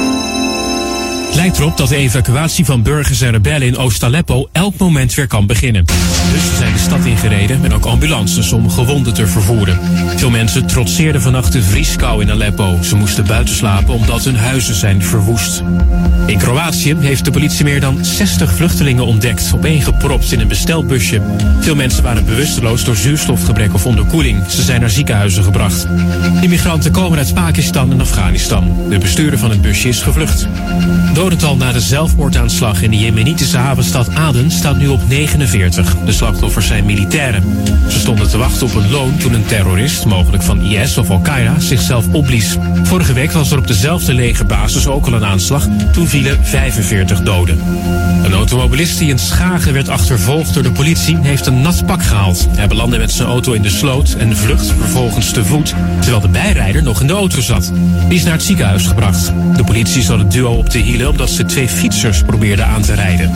Lijkt erop dat de evacuatie van burgers en rebellen in Oost-Aleppo elk moment weer kan beginnen. Dus ze zijn de stad ingereden met ook ambulances om gewonden te vervoeren. Veel mensen trotseerden vannacht de vrieskou in Aleppo. Ze moesten buiten slapen omdat hun huizen zijn verwoest. In Kroatië heeft de politie meer dan 60 vluchtelingen ontdekt, opeengepropt in een bestelbusje. Veel mensen waren bewusteloos door zuurstofgebrek of onderkoeling. Ze zijn naar ziekenhuizen gebracht. Immigranten komen uit Pakistan en Afghanistan. De bestuurder van het busje is gevlucht. Dodental na de zelfmoordaanslag in de Jemenitische havenstad Aden staat nu op 49. De slachtoffers zijn militairen. Ze stonden te wachten op een loon toen een terrorist, mogelijk van IS of Al-Qaeda, zichzelf opblies. Vorige week was er op dezelfde legerbasis ook al een aanslag. Toen vielen 45 doden. Een automobilist die in Schagen werd achtervolgd door de politie heeft een nat pak gehaald. Hij belandde met zijn auto in de sloot en vlucht vervolgens te voet, terwijl de bijrijder nog in de auto zat. Die is naar het ziekenhuis gebracht. De politie zat het duo op de hielen omdat ze twee fietsers probeerden aan te rijden.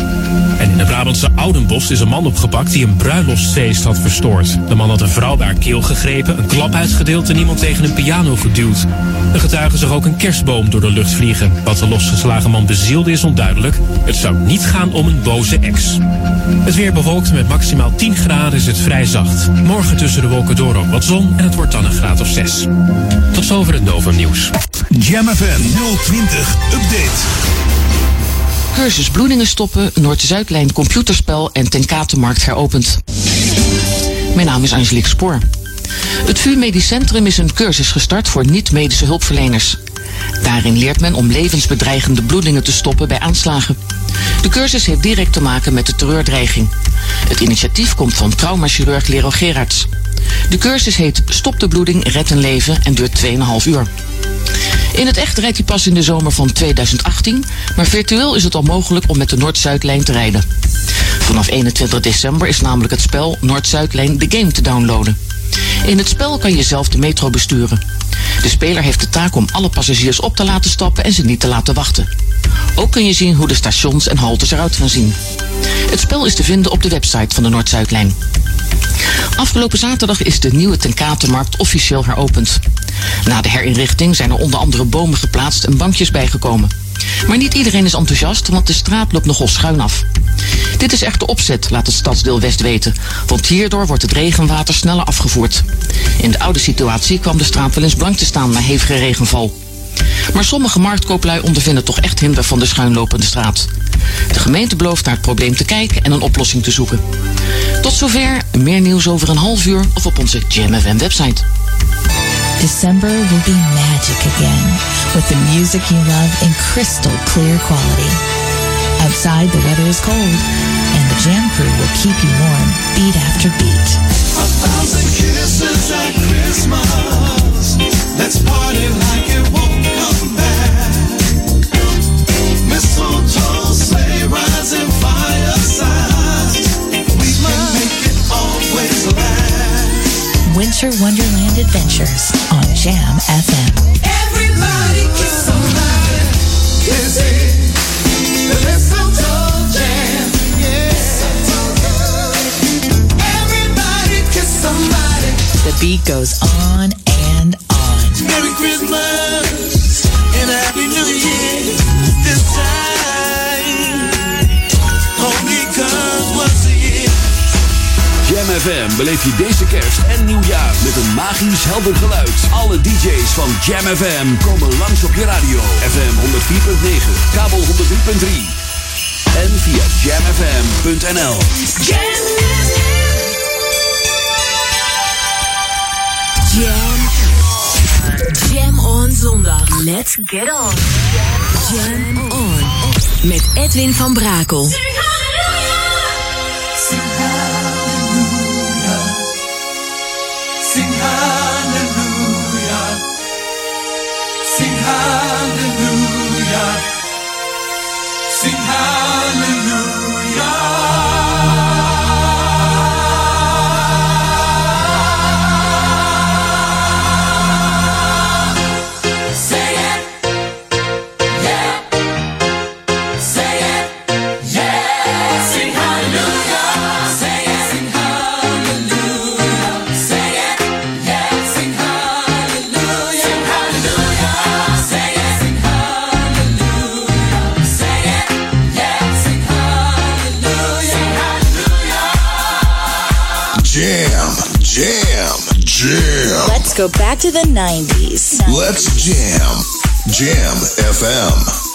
En in de Brabantse Oudenbos is een man opgepakt die een bruiloftsfeest had verstoord. De man had een vrouw bij haar keel gegrepen, een klap uitgedeeld en iemand tegen een piano geduwd. De getuigen zag ook een kerstboom door de lucht vliegen. Wat de losgeslagen man bezielde is onduidelijk. Het zou niet gaan om een boze ex. Het weer bewolkt met maximaal 10 graden is het vrij zacht. Morgen tussen de wolken door ook wat zon en het wordt dan een graad of 6. Tot zover het Novum nieuws. Jam FM 020 Update. Cursus bloedingen stoppen, Noord-Zuidlijn computerspel en Tenkatenmarkt heropend. Mijn naam is Angelique Spoor. Het VU Medisch Centrum is een cursus gestart voor niet-medische hulpverleners. Daarin leert men om levensbedreigende bloedingen te stoppen bij aanslagen. De cursus heeft direct te maken met de terreurdreiging. Het initiatief komt van traumachirurg Lero Gerards. De cursus heet Stop de bloeding, red een leven en duurt 2,5 uur. In het echt rijdt hij pas in de zomer van 2018, maar virtueel is het al mogelijk om met de Noord-Zuidlijn te rijden. Vanaf 21 december is namelijk het spel Noord-Zuidlijn The Game te downloaden. In het spel kan je zelf de metro besturen. De speler heeft de taak om alle passagiers op te laten stappen en ze niet te laten wachten. Ook kun je zien hoe de stations en haltes eruit gaan zien. Het spel is te vinden op de website van de Noord-Zuidlijn. Afgelopen zaterdag is de nieuwe Tenkatenmarkt officieel heropend. Na de herinrichting zijn er onder andere bomen geplaatst en bankjes bijgekomen. Maar niet iedereen is enthousiast, want de straat loopt nogal schuin af. Dit is echter opzet, laat het stadsdeel West weten, want hierdoor wordt het regenwater sneller afgevoerd. In de oude situatie kwam de straat wel eens blank te staan na hevige regenval. Maar sommige marktkooplui ondervinden toch echt hinder van de schuinlopende straat. De gemeente belooft naar het probleem te kijken en een oplossing te zoeken. Tot zover, meer nieuws over een half uur of op onze JamFM website. December will be magic again with the music you love in crystal clear quality. Outside, the weather is cold, and the Jam Crew will keep you warm beat after beat. A thousand kisses at Christmas. Let's party like it won't come back. Mistletoe, sleigh rides, and firesides. Winter Wonderland Adventures on Jam FM. Everybody kiss somebody. Kiss it. The mistletoe. Yeah. Everybody kiss somebody. The beat goes on and on. Merry Christmas and a Happy New Year. Listen FM beleef je deze kerst en nieuwjaar met een magisch helder geluid. Alle DJ's van Jam FM komen langs op je radio. FM 104.9, kabel 103.3 en via jamfm.nl. Jam. Jam on zondag. Let's get on. Jam on. Met Edwin van Brakel. Sing go back to the 90s. Let's jam. Jam FM.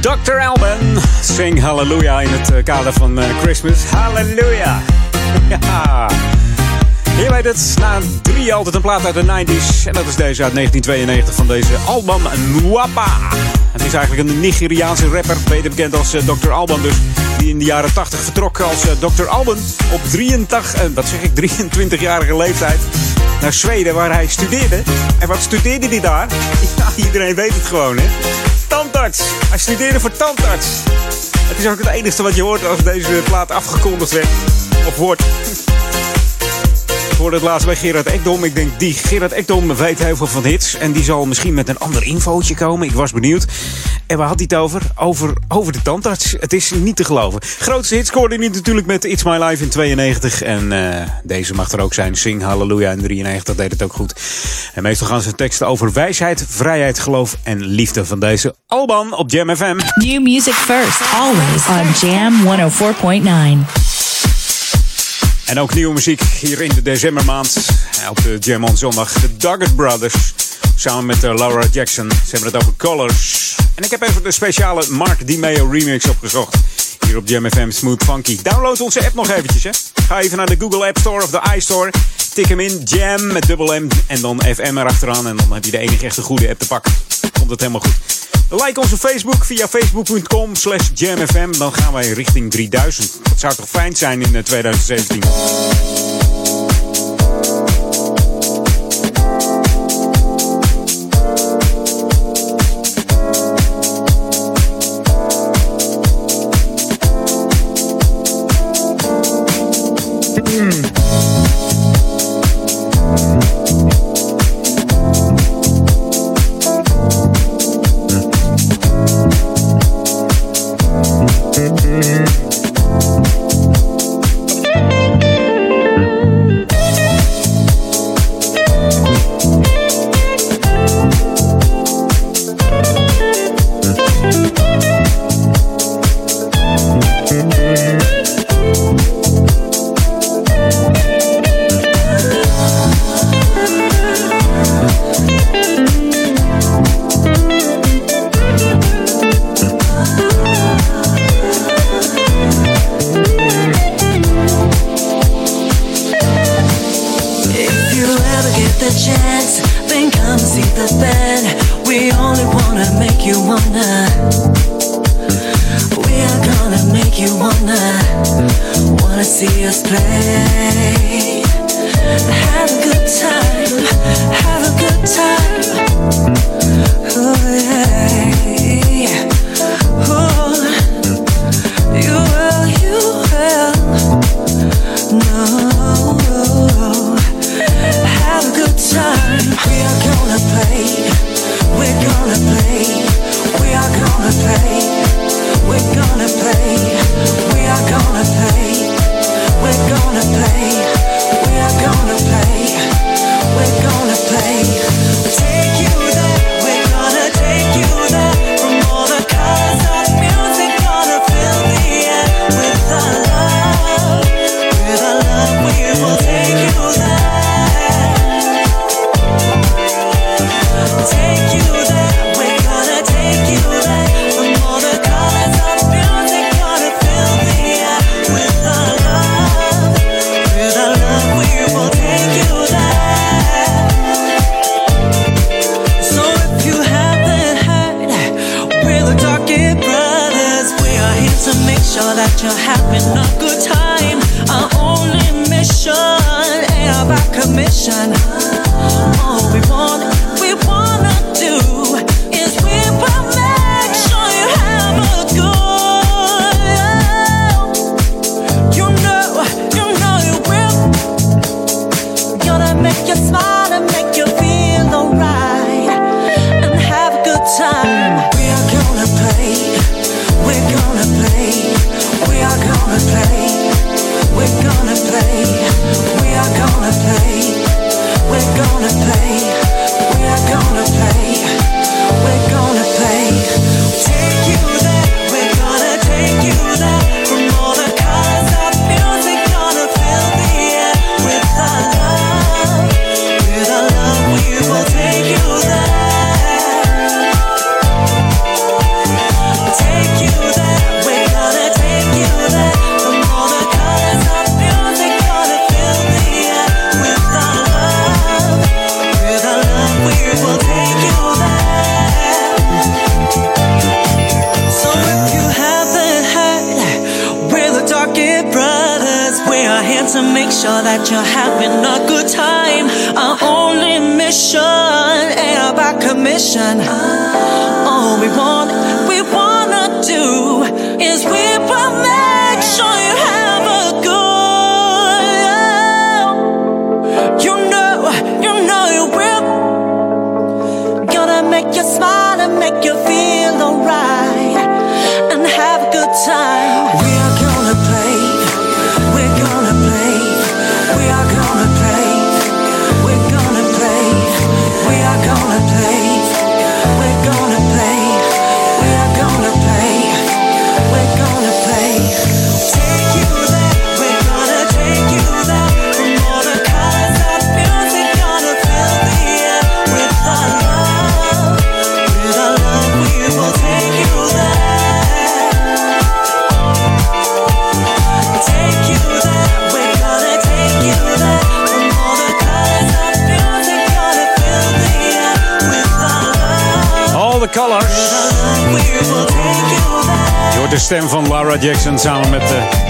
Dr. Alban, Sing Hallelujah in het eh, kader van eh, Christmas. Hallelujah! Ja. Je weet het, na drie altijd een plaat uit de 90s. En dat is deze uit 1992 van deze Alban Nwapa. Het is eigenlijk een Nigeriaanse rapper, beter bekend als eh, Dr. Alban dus. Die in de jaren 80 vertrok als eh, Dr. Alban op 83, eh, wat zeg ik, 23-jarige leeftijd. Naar Zweden waar hij studeerde. En wat studeerde hij daar? Ja, iedereen weet het gewoon hè. Tandarts. Hij studeerde voor tandarts. Het is ook het enige wat je hoort als deze plaat afgekondigd werd. Of wordt. Hoorde het laatst bij Gerard Ekdom. Ik denk, die Gerard Ekdom weet heel veel van hits. En die zal misschien met een ander infootje komen. Ik was benieuwd. En waar had hij het over? Over, over de tandarts. Het is niet te geloven. Grootste hit scoorde hij natuurlijk met It's My Life in 92. En eh, deze mag er ook zijn. Sing Hallelujah in 93 deed het ook goed. En meestal gaan zijn teksten over wijsheid, vrijheid, geloof en liefde van deze Alban op Jam FM. New music first, always on Jam 104.9. En ook nieuwe muziek hier in de decembermaand. Op de Jam on zondag. De Doggett Brothers. Samen met eh, Laura Jackson. Ze hebben het over Colors. En ik heb even de speciale Mark DiMeo remix opgezocht. Hier op Jam FM Smooth Funky. Download onze app nog eventjes. Hè. Ga even naar de Google App Store of de iStore. Tik hem in. Jam met dubbel M. En dan FM erachteraan. En dan heb je de enige echte goede app te pakken. Komt het helemaal goed. Like onze Facebook via facebook.com slash jamfm. Dan gaan wij richting 3000. Dat zou toch fijn zijn in eh, 2017. shine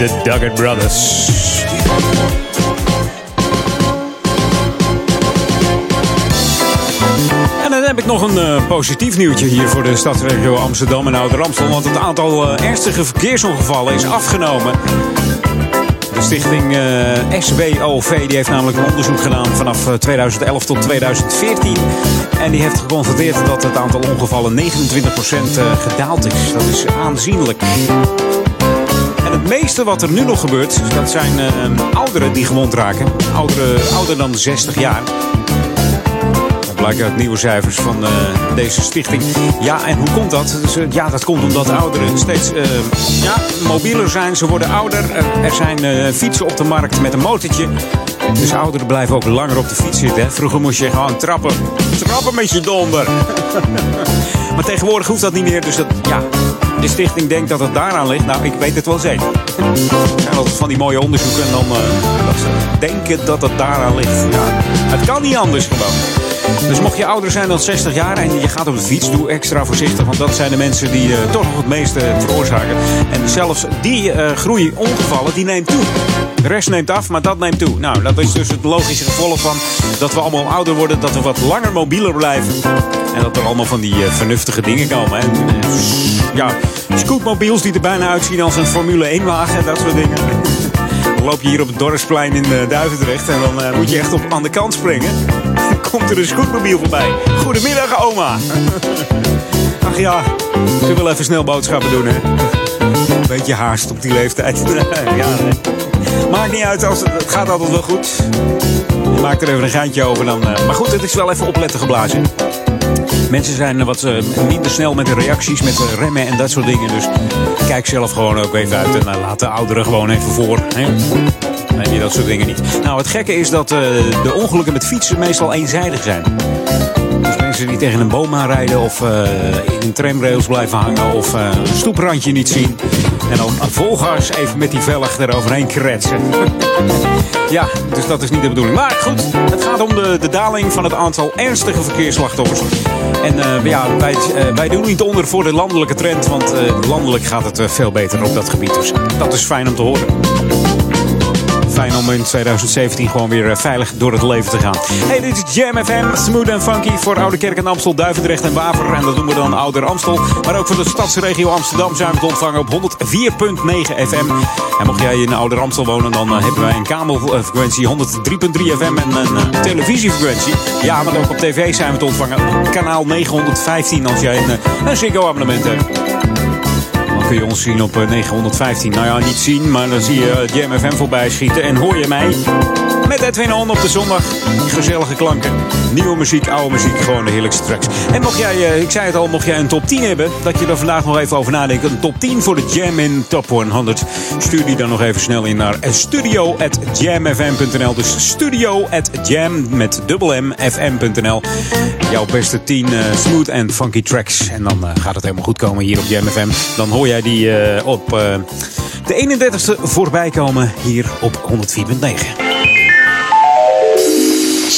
de, Duggett Brothers. En dan heb ik nog een eh, positief nieuwtje hier voor de stadsregio Amsterdam en Ouder Amstel. Want het aantal eh, ernstige verkeersongevallen is afgenomen. De stichting eh, SWOV die heeft namelijk een onderzoek gedaan vanaf eh, 2011 tot 2014. En die heeft geconstateerd dat het aantal ongevallen 29% eh, gedaald is. Dat is aanzienlijk. Meeste wat er nu nog gebeurt, dat zijn eh, ouderen die gewond raken. Ouder dan 60 jaar. Dat blijkt uit nieuwe cijfers van eh, deze stichting. Ja, en hoe komt dat? Dus, eh, ja, dat komt omdat de ouderen steeds eh, ja, mobieler zijn. Ze worden ouder. Er- zijn eh, fietsen op de markt met een motortje. Dus ouderen blijven ook langer op de fiets zitten. Vroeger moest je gewoon trappen. Trappen met je donder. maar tegenwoordig hoeft dat niet meer. Dus dat, ja, de stichting denkt dat het daaraan ligt. Nou, ik weet het wel zeker. Van die mooie onderzoeken. En dan eh, ze denken dat het daaraan ligt. Ja, het kan niet anders gewoon. Dus mocht je ouder zijn dan 60 jaar en je gaat op de fiets, doe extra voorzichtig. Want dat zijn de mensen die eh, toch nog het meeste veroorzaken. En zelfs die eh, groei ongevallen, die neemt toe. De rest neemt af, maar dat neemt toe. Nou, dat is dus het logische gevolg van dat we allemaal ouder worden. Dat we wat langer mobieler blijven. En dat er allemaal van die eh, vernuftige dingen komen. En, ja, scootmobiels die er bijna uitzien als een Formule 1-wagen en dat soort dingen. Dan loop je hier op het dorpsplein in eh, Duivendrecht en dan eh, moet je echt op aan de kant springen. Dan komt er een scootmobiel voorbij. Goedemiddag, oma. Ach ja, ze wil even snel boodschappen doen, hè. Beetje haast op die leeftijd. ja. Maakt niet uit, als het, het gaat altijd wel goed. Je maakt er even een geintje over dan. maar goed, het is wel even opletten geblazen. Mensen zijn wat eh, minder snel met de reacties, met de remmen en dat soort dingen. Dus kijk zelf gewoon ook even uit en eh, laat de ouderen gewoon even voor. Hè? Je dat soort dingen niet. Nou, het gekke is dat eh, de ongelukken met fietsen meestal eenzijdig zijn. Dus mensen die tegen een boom aanrijden of eh, in tramrails blijven hangen of eh, een stoeprandje niet zien. En dan volgas even met die velg eroverheen kretsen. ja, dus dat is niet de bedoeling. Maar goed, het gaat om de, de daling van het aantal ernstige verkeersslachtoffers. En eh, ja, wij, wij doen niet onder voor de landelijke trend, want landelijk gaat het veel beter op dat gebied. Dus dat is fijn om te horen. Fijn om in 2017 gewoon weer eh, veilig door het leven te gaan. Hey, dit is Jam FM, smooth en funky voor Oude Kerk en Amstel, Duivendrecht en Waver. En dat doen we dan Ouder Amstel. Maar ook voor de stadsregio Amsterdam zijn we te ontvangen op 104.9 FM. En mocht jij in Ouder Amstel wonen, dan eh, hebben wij een kabelfrequentie 103.3 FM en een eh, televisiefrequentie. Ja, maar ook op tv zijn we te ontvangen. Kanaal 915 als jij een, een Ziggo-abonnement hebt. Kun je ons zien op eh, 915. Nou ja, niet zien, maar dan zie je eh, Jam FM voorbij schieten. En hoor je mij Edwin On op de zondag. Gezellige klanken. Nieuwe muziek, oude muziek. Gewoon de heerlijkste tracks. En mocht jij, eh, ik zei het al, mocht jij een top 10 hebben. Dat je er vandaag nog even over nadenkt. Een top 10 voor de Jam in Top 100. Stuur die dan nog even snel in naar studio.jamfm.nl. Dus studio.jam met dubbel M fm.nl. Jouw beste 10 eh, smooth en funky tracks. En dan eh, gaat het helemaal goed komen hier op Jam FM. Dan hoor jij die eh, op eh, de 31ste voorbij komen hier op 104.9.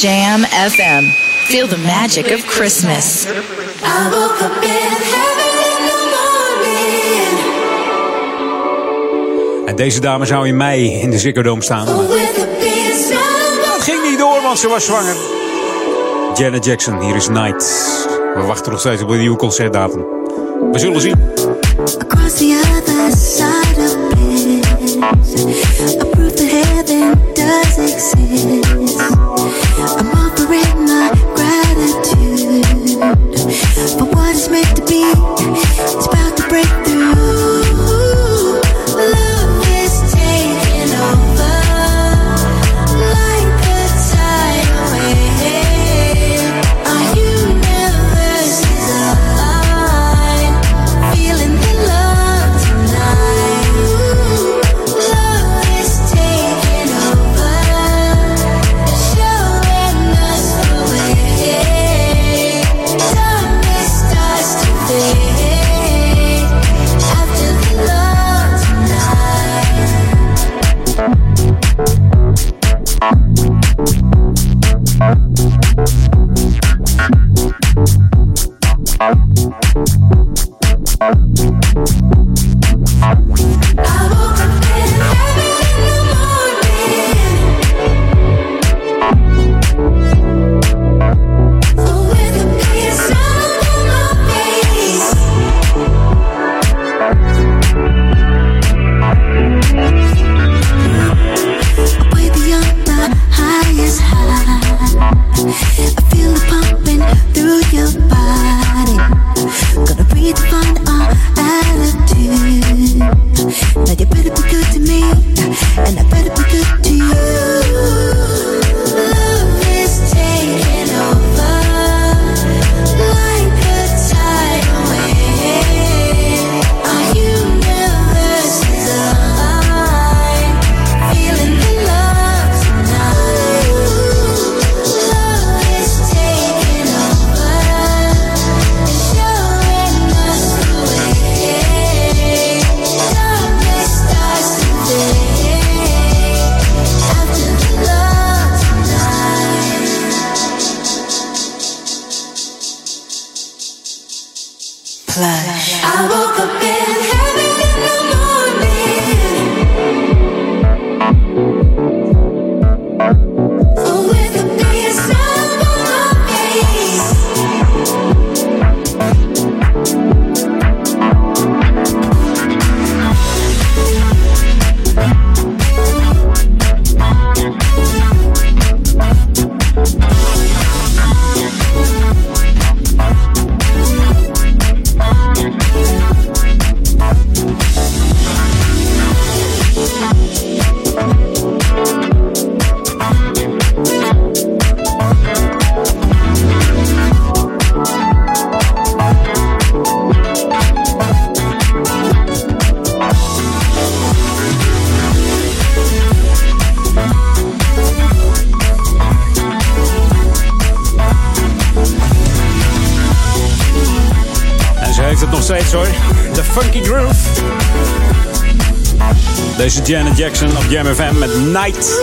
Jam FM. Feel the magic of Christmas. I woke up in heaven in the morning. En deze dame zou in mei in de Ziggo Dome staan. Maar dat ging niet door, want ze was zwanger. Janet Jackson, hier is Night. We wachten nog steeds op een nieuwe concertdatum. We zullen zien. Across the other side of this, a proof that heaven does exist. Janet Jackson op Jam FM met Night.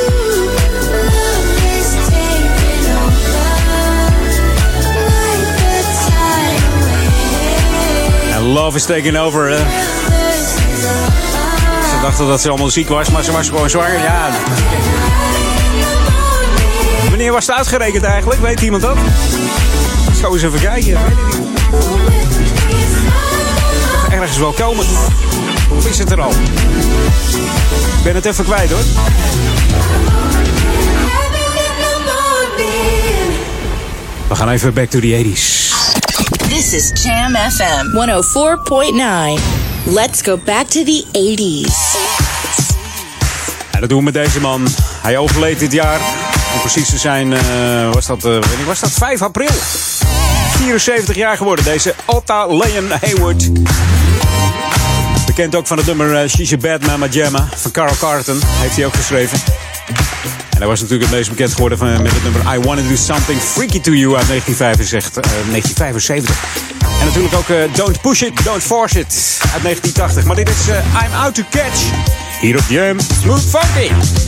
En Love is taking over. Ze dachten dat ze allemaal ziek was, maar ze was gewoon zwanger. Ja. Wanneer was het uitgerekend eigenlijk? Weet iemand dat? Ik zou eens even kijken. Ergens wel komen. Of is het er al? Ik ben het even kwijt hoor. We gaan even back to the 80s. This is Jam FM 104.9. Let's go back to the 80s. En dat doen we met deze man. Hij overleed dit jaar. Om precies te zijn, eh, was, dat, eh, weet ik, was dat 5 april? 74 jaar geworden, deze Otta Leon Hayward. Bekend ook van het nummer eh, She's a Bad Mama Jamma van Carl Carlton. Heeft hij ook geschreven. En hij was natuurlijk het meest bekend geworden van, met het nummer I Wanna Do Something Freaky To You uit 1975. eh, 1975. En natuurlijk ook eh, Don't Push It, Don't Force It uit 1980. Maar dit is eh, I'm Out To Catch. Hier op Jam Smooth Funky.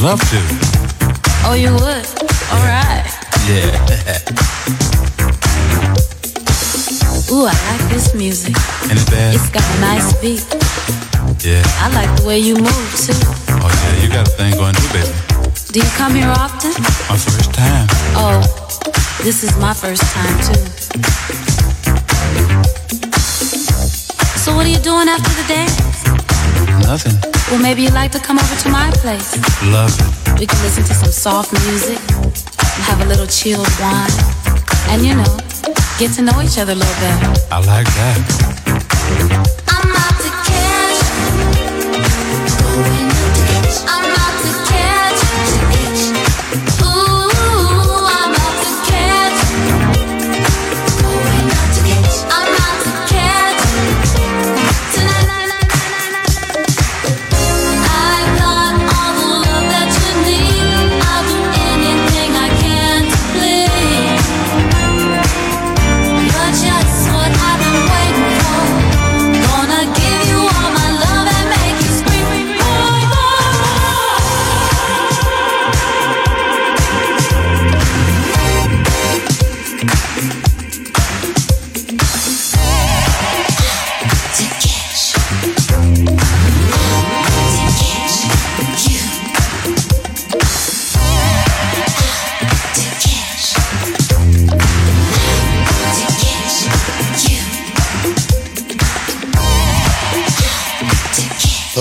I'd love to. Soft music, have a little chilled wine, and you know, get to know each other a little better. I like that.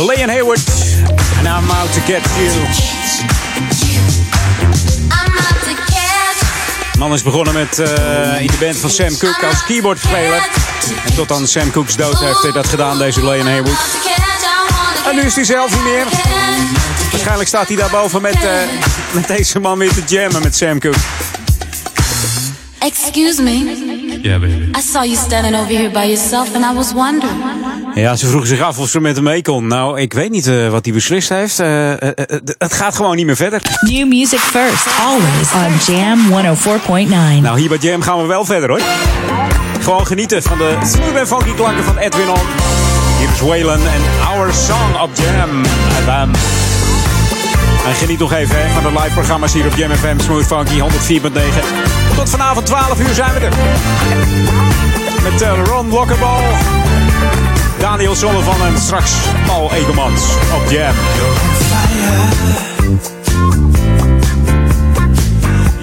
Leon Hayward. And I'm out to get you. De man is begonnen met eh, in de band van Sam Cooke als keyboardspeler. En tot aan Sam Cooke's dood heeft hij dat gedaan, deze Leon Hayward. En nu is hij zelf niet meer. Waarschijnlijk staat hij daarboven met, eh, met deze man weer te jammen met Sam Cooke. Excuse me. Yeah, baby. I saw you standing over here by yourself and I was wondering. Ja, ze vroegen zich af of ze met hem mee kon. Nou, ik weet niet eh, wat hij beslist heeft. Eh, eh, het gaat gewoon niet meer verder. New music first, always on Jam 104.9. Nou, hier bij Jam gaan we wel verder hoor. Gewoon genieten van de smooth en funky klanken van Edwin On. Hier is Waylon en Our Song op Jam FM. En geniet nog even hè, van de live programma's hier op Jam FM Smooth Funky 104.9. Tot vanavond 12 uur zijn we er. Met eh, Ron Lockerball, Daniel Zonnevan en straks Paul Egelmans op Jam.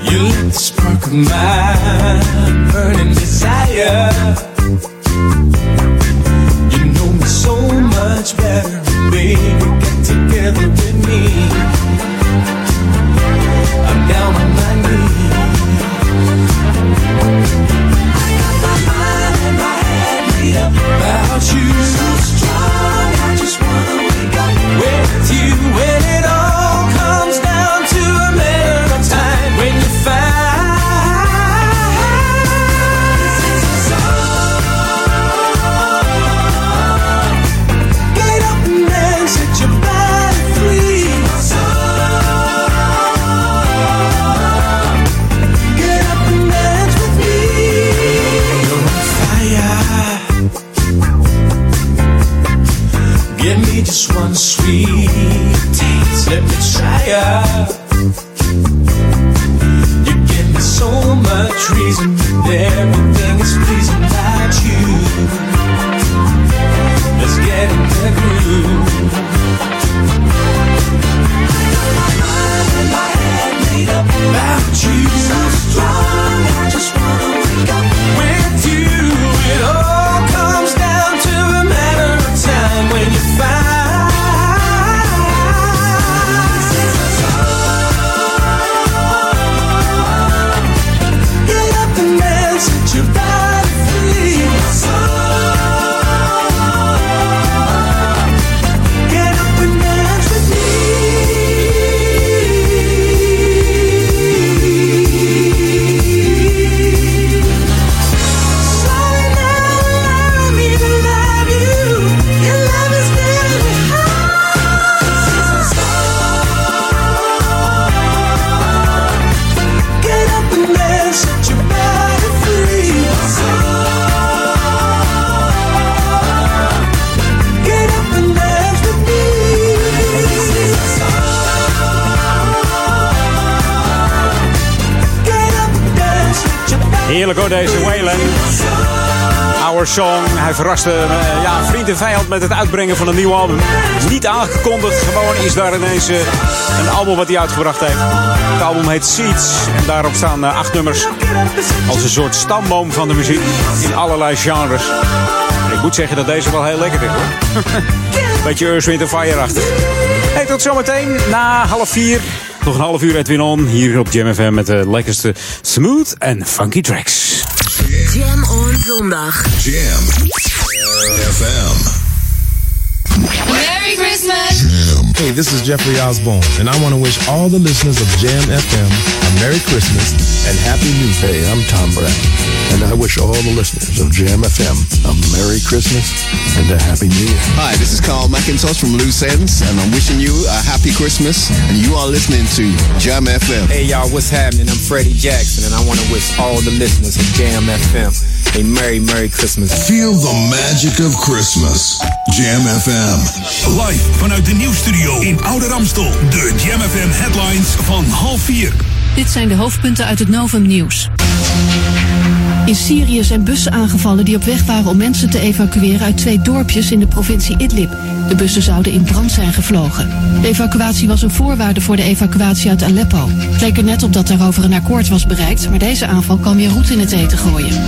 You spark my burning desire. You know me so much better, baby. Get together with me. About you. Just sweet. Let me try ya. You give me so much reason. Everything is pleasing about you. Let's get in the groove. My head made up about you. Heerlijk hoor, deze Waylon. Our Song. Hij verraste eh, ja, vriend en vijand met het uitbrengen van een nieuw album. Niet aangekondigd, gewoon is daar ineens eh, een album wat hij uitgebracht heeft. Het album heet Seeds en daarop staan eh, acht nummers. Als een soort stamboom van de muziek in allerlei genres. En ik moet zeggen dat deze wel heel lekker is hoor. Beetje Earth, Wind Fire-achtig. Hey, tot zometeen na half vier. Nog een half uur Edwin On hier op Jam FM met de lekkerste smooth en funky tracks. Jam on zondag. Jam FM. Hey, this is Jeffrey Osborne, and I want to wish all the listeners of Jam FM a Merry Christmas and Happy New Year. Hey, I'm Tom Brown, and I wish all the listeners of Jam FM a Merry Christmas and a Happy New Year. Hi, this is Carl McIntosh from Loose Ends, and I'm wishing you a happy Christmas. And you are listening to Jam FM. Hey y'all, what's happening? I'm Freddie Jackson, and I want to wish all the listeners of Jam FM a Merry, Merry Christmas. Feel the magic of Christmas. Jam FM. Live vanuit de nieuwsstudio in Oude Ramstel. De Jam FM headlines van half vier. Dit zijn de hoofdpunten uit het Novum Nieuws. In Syrië zijn bussen aangevallen die op weg waren om mensen te evacueren uit twee dorpjes in de provincie Idlib. De bussen zouden in brand zijn gevlogen. De evacuatie was een voorwaarde voor de evacuatie uit Aleppo. Het leek er net op dat daarover een akkoord was bereikt, maar deze aanval kan weer roet in het eten gooien.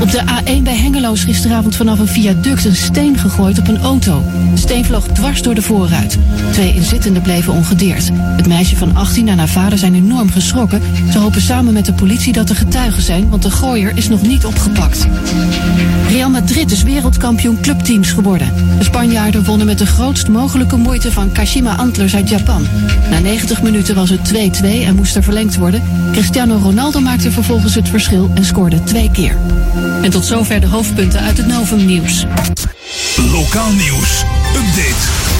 Op de A1 bij Hengelo is gisteravond vanaf een viaduct een steen gegooid op een auto. De steen vloog dwars door de voorruit. Twee inzittenden bleven ongedeerd. Het meisje van 18 en haar vader zijn enorm geschrokken. Ze hopen samen met de politie dat er getuigen zijn, want de gooier is nog niet opgepakt. Real Madrid is wereldkampioen clubteams geworden. De Spanjaarden wonnen met de grootst mogelijke moeite van Kashima Antlers uit Japan. Na 90 minuten was het 2-2 en moest er verlengd worden. Cristiano Ronaldo maakte vervolgens het verschil en scoorde twee keer. En tot zover de hoofdpunten uit het Novum Nieuws. Lokaal nieuws. Update.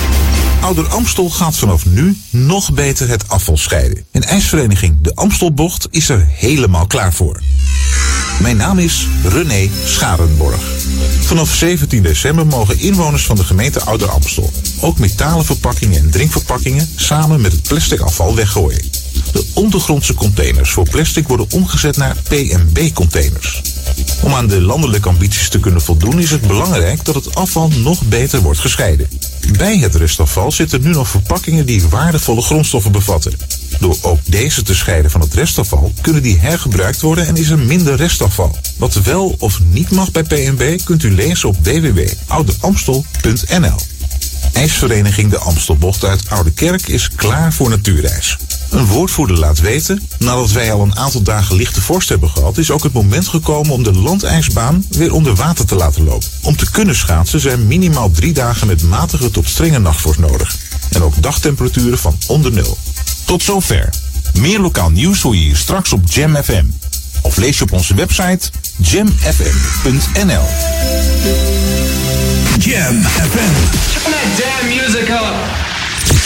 Ouder Amstel gaat vanaf nu nog beter het afval scheiden. En ijsvereniging De Amstelbocht is er helemaal klaar voor. Mijn naam is René Scharenborg. Vanaf 17 december mogen inwoners van de gemeente Ouder Amstel ook metalen verpakkingen en drinkverpakkingen samen met het plastic afval weggooien. De ondergrondse containers voor plastic worden omgezet naar P&B-containers. Om aan de landelijke ambities te kunnen voldoen is het belangrijk dat het afval nog beter wordt gescheiden. Bij het restafval zitten nu nog verpakkingen die waardevolle grondstoffen bevatten. Door ook deze te scheiden van het restafval kunnen die hergebruikt worden en is er minder restafval. Wat wel of niet mag bij P&B kunt u lezen op www.oudeamstel.nl. IJsvereniging de Amstelbocht uit Oude Kerk is klaar voor natuurreis. Een woordvoerder laat weten, nadat wij al een aantal dagen lichte vorst hebben gehad, is ook het moment gekomen om de landijsbaan weer onder water te laten lopen. Om te kunnen schaatsen zijn minimaal drie dagen met matige tot strenge nachtvorst nodig. En ook dagtemperaturen van onder nul. Tot zover. Meer lokaal nieuws hoor je hier straks op Jam FM. Of lees je op onze website jamfm.nl. Jam FM. Turn that damn music up.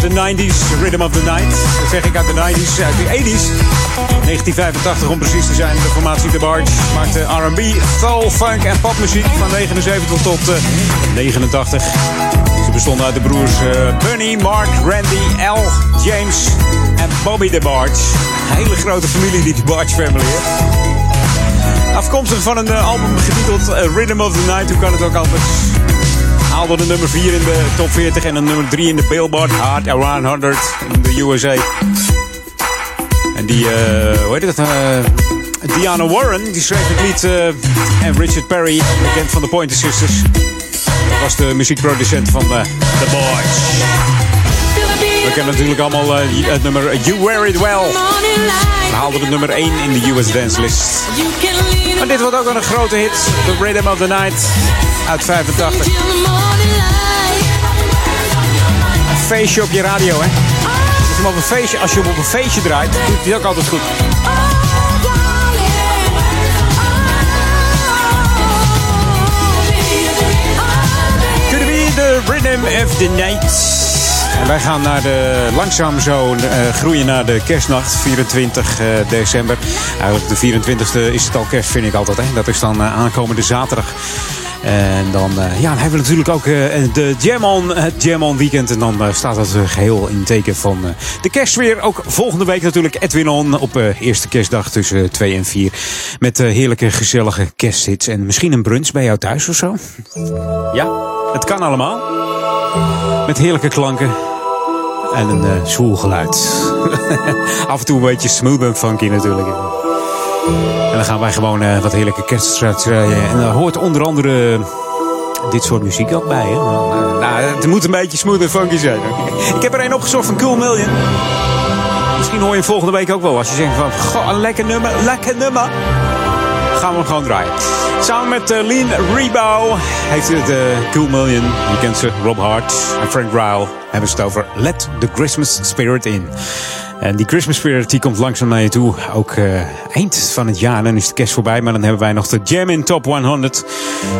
De 90s. Rhythm of the Night. Dat zeg ik uit de 90s. Uit de 80s. 1985 om precies te zijn. De formatie The Barge maakte R&B, soul, funk en popmuziek van 79 tot eh, 89. Ze bestonden uit de broers eh, Bunny, Mark, Randy, Al, James en Bobby The Barge. Een hele grote familie die The Barge family. Afkomstig van een eh, album getiteld eh, Rhythm of the Night. Hoe kan het ook anders? Haalde de nummer 4 in de top 40 en de nummer 3 in de Billboard Hot 100 in de USA. En die, eh hoe heet het? eh, Diana Warren, die schreef het lied. eh, en Richard Perry, bekend van de Pointer Sisters, was de muziekproducent van The Boys. We kennen natuurlijk allemaal eh, het nummer You Wear It Well. We haalden de nummer 1 in de US Dance List. Maar dit wordt ook een grote hit. The Rhythm of the Night uit 85. Een feestje op je radio, hè? Als je, op een feestje, als je hem op een feestje draait, doet hij ook altijd goed. Could be the rhythm of the night. En wij gaan naar de, langzaam zo eh, groeien naar de kerstnacht, 24 eh, december. Eigenlijk de 24e is het al kerst, vind ik altijd. Hè? Dat is dan eh, aankomende zaterdag. En dan, ja, dan hebben we natuurlijk ook de Jam On, het Jam weekend. En dan staat dat eh, geheel in teken van de kerstsfeer. Ook volgende week natuurlijk Edwin On op eerste kerstdag tussen 2 en 4. Met heerlijke, gezellige kersthits. En misschien een brunch bij jou thuis of zo. Ja, het kan allemaal. Met heerlijke klanken. En een eh zwoel geluid. Af en toe een beetje smooth en funky natuurlijk. En dan gaan wij gewoon eh, wat heerlijke kerststraat rijden. En daar hoort onder andere dit soort muziek ook bij. Hè? Nou, nou, het moet een beetje smooth en funky zijn. Ik heb er een opgezocht van Cool Million. Misschien hoor je hem volgende week ook wel. Als je zegt van, goh, een lekker nummer, lekker nummer. Gaan we gewoon draaien. Samen met uh, Lean Rebow heeft het uh, Cool Million. Je kent ze, Rob Hart en Frank Ryle. Hebben ze het over Let the Christmas Spirit In. En die Christmas Spirit die komt langzaam naar je toe. Ook eh, eind van het jaar. Dan is de kerst voorbij. Maar dan hebben wij nog de Jam in Top 100.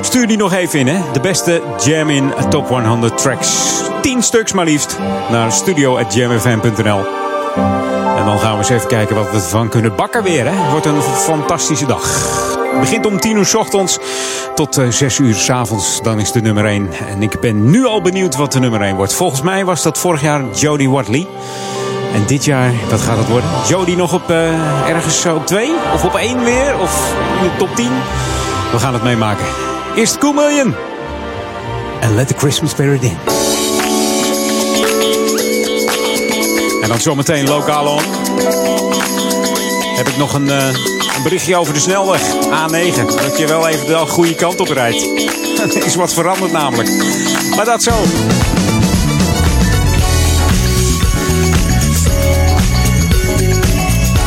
Stuur die nog even in, hè. De beste Jam in Top 100 tracks. 10 stuks maar liefst. Naar studio.jamfm.nl En dan gaan we eens even kijken wat we ervan kunnen bakken weer, hè. Wordt een fantastische dag. Het begint om 10 uur s ochtends tot eh, 6 uur s avonds. Dan is de nummer 1. En ik ben nu al benieuwd wat de nummer 1 wordt. Volgens mij was dat vorig jaar Jodie Watley. En dit jaar, wat gaat het worden? Jodie nog op eh, ergens op 2? Of op 1 weer? Of in de top 10? We gaan het meemaken. Eerst Cool Million. En Let the Christmas Spirit in. En dan zometeen lokaal on. Heb ik nog een, eh, een berichtje over de snelweg. A9. Dat je wel even de goede kant op rijdt. Er is wat veranderd namelijk. Maar dat zo.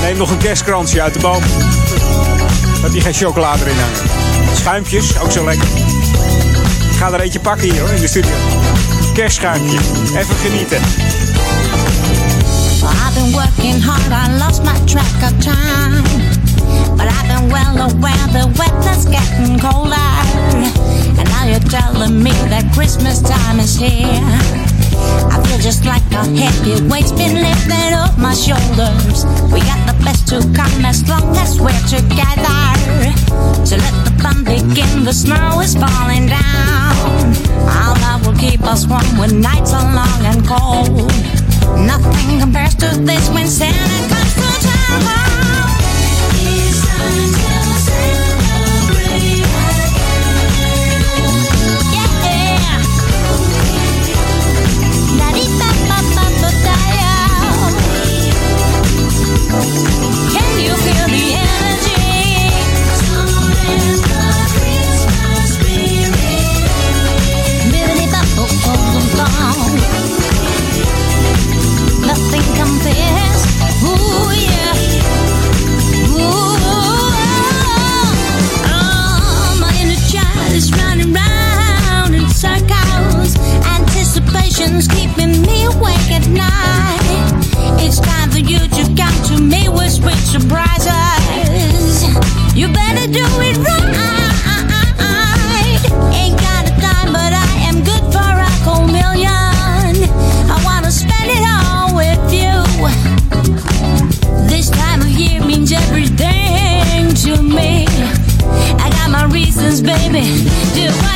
Neem nog een kerstkransje uit de boom. Dat die geen chocolade erin hangen. Schuimpjes, ook zo lekker. Ik ga er eentje pakken hier hoor, in de studio. Kerstschuimpje. Even genieten. Been working hard, I lost my track of time. But I've been well aware the weather's getting colder. And now you're telling me that Christmas time is here. I feel just like a heavy weight's been lifted off my shoulders. We got the best to come as long as we're together. So let the fun begin, the snow is falling down. Our love will keep us warm when nights are long and cold. Nothing compares to this when Santa comes to town. You better do it right. Ain't got a dime, but I am good for a million. I wanna spend it all with you. This time of year means everything to me. I got my reasons, baby. Do what